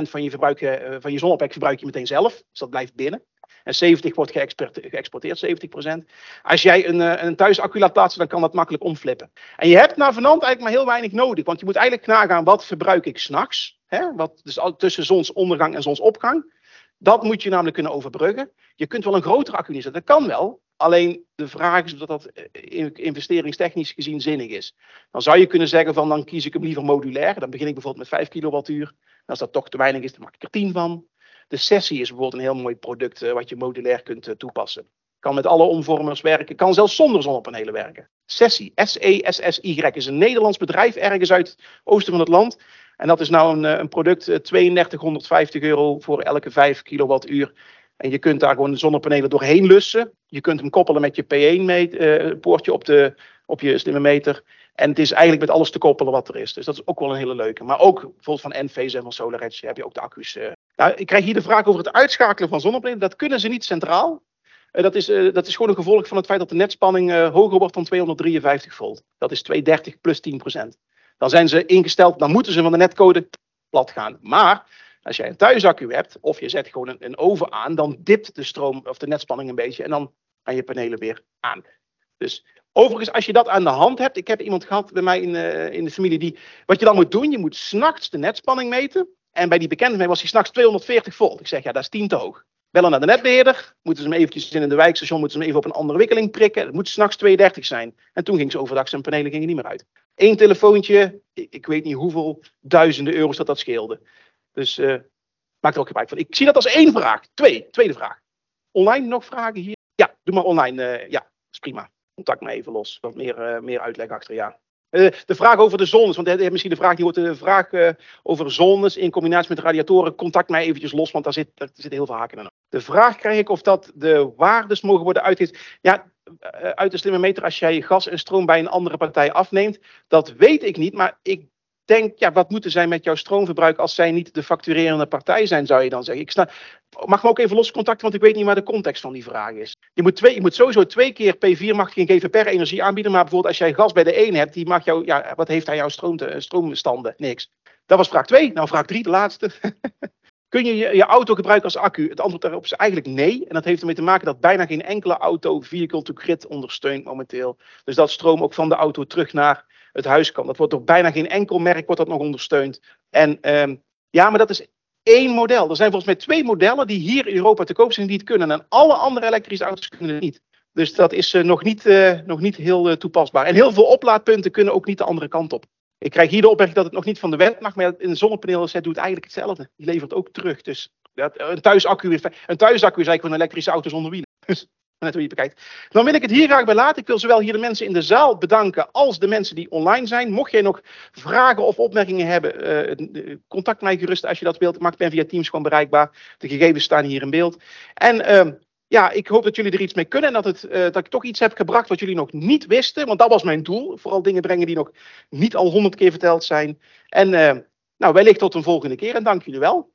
van je, verbruik, van je verbruik je meteen zelf. Dus dat blijft binnen. En 70 wordt geëxporteerd, 70%. Als jij een, eh, een thuisaccu laat plaatsen, dan kan dat makkelijk omflippen. En je hebt naar vanand eigenlijk maar heel weinig nodig. Want je moet eigenlijk nagaan, wat verbruik ik s'nachts? Wat dus tussen zonsondergang en zonsopgang. Dat moet je namelijk kunnen overbruggen. Je kunt wel een grotere accu neerzetten, dat kan wel. Alleen de vraag is of dat eh, investeringstechnisch gezien zinnig is. Dan zou je kunnen zeggen van dan kies ik hem liever modulair. Dan begin ik bijvoorbeeld met 5 kilowattuur. als dat toch te weinig is, dan maak ik er 10 van. De sessie is bijvoorbeeld een heel mooi product uh, wat je modulair kunt uh, toepassen. Kan met alle omvormers werken, kan zelfs zonder zonnepanelen werken. Sessie, S-E-S-S-Y, is een Nederlands bedrijf ergens uit het oosten van het land. En dat is nou een, een product, 3250 euro voor elke 5 kilowattuur. En je kunt daar gewoon de zonnepanelen doorheen lussen. Je kunt hem koppelen met je P1-poortje op, de, op je slimme meter. En het is eigenlijk met alles te koppelen wat er is. Dus dat is ook wel een hele leuke. Maar ook bijvoorbeeld van Enphase en van SolarEdge heb je ook de accu's. Nou, ik krijg hier de vraag over het uitschakelen van zonnepanelen. Dat kunnen ze niet centraal. Uh, dat, is, uh, dat is gewoon een gevolg van het feit dat de netspanning hoger wordt dan 253 volt. Dat is 230 plus 10 procent. Dan zijn ze ingesteld, dan moeten ze van de netcode plat gaan. Maar als jij een thuisaccu hebt, of je zet gewoon een, oven aan, dan dipt de stroom of de netspanning een beetje en dan gaan je panelen weer aan. Dus overigens, als je dat aan de hand hebt, ik heb iemand gehad bij mij in, in de familie die, wat je dan moet doen, je moet s'nachts de netspanning meten. En bij die bekende mij was hij s'nachts 240 volt. Ik zeg, ja, dat is 10 te hoog. Bellen naar de netbeheerder, moeten ze hem eventjes in de wijkstation, moeten ze hem even op een andere wikkeling prikken. Het moet s'nachts 230 zijn. En toen ging ze overdag zijn panelen gingen niet meer uit. Eén telefoontje, ik, weet niet hoeveel duizenden euro's dat dat scheelde. Dus uh, maak er ook gebruik van. Ik zie dat als één vraag. Twee, tweede vraag. Online nog vragen hier? Ja, doe maar online. Uh, ja, is prima. Contact me even los. Wat meer, uh, meer uitleg achter, ja. Uh, de vraag over de zones, want misschien de vraag, die wordt de vraag uh, over zones in combinatie met radiatoren. Contact mij eventjes los, want daar zit, daar zit heel veel haken in. De vraag krijg ik of dat de waardes mogen worden uitgegeven. Ja, uit de slimme meter als jij gas en stroom bij een andere partij afneemt. Dat weet ik niet, maar ik denk, ja, wat moeten zij met jouw stroomverbruik als zij niet de facturerende partij zijn, zou je dan zeggen. Ik sta, mag me ook even los contacten, want ik weet niet waar de context van die vraag is. Je moet, twee, je moet sowieso twee keer P4 mag je geven per energie aanbieden, maar bijvoorbeeld als jij gas bij de een hebt, die mag jou, ja, wat heeft hij jouw stroom stroomstanden? Niks. Dat was vraag 2. Nou, vraag 3, de laatste. Kun je, je auto gebruiken als accu? Het antwoord daarop is eigenlijk nee. En dat heeft ermee te maken dat bijna geen enkele auto vehicle to grid ondersteunt momenteel. Dus dat stroom ook van de auto terug naar het huis kan. Dat wordt door bijna geen enkel merk wordt dat nog ondersteund. En um, ja, maar dat is één model. Er zijn volgens mij twee modellen die hier in Europa te koop zijn die het kunnen. En alle andere elektrische auto's kunnen het niet. Dus dat is uh, nog, niet, uh, nog niet heel uh, toepasbaar. En heel veel oplaadpunten kunnen ook niet de andere kant op. Ik krijg hier de opmerking dat het nog niet van de wet mag, maar in een zonnepaneelset doet eigenlijk hetzelfde. Die levert ook terug. Dus een, thuisaccu, een thuisaccu is eigenlijk een elektrische auto zonder wielen. Dus net hoe je het bekijkt. Dan wil ik het hier graag bij laten. Ik wil zowel hier de mensen in de zaal bedanken als de mensen die online zijn. Mocht jij nog vragen of opmerkingen hebben, uh, contact mij gerust als je dat wilt. Ik ben via Teams gewoon bereikbaar. De gegevens staan hier in beeld. En uh, ja, ik hoop dat jullie er iets mee kunnen en dat, het, uh, dat ik toch iets heb gebracht wat jullie nog niet wisten. Want dat was mijn doel. Vooral dingen brengen die nog niet al honderd keer verteld zijn. En nou, wellicht tot een volgende keer en dank jullie wel.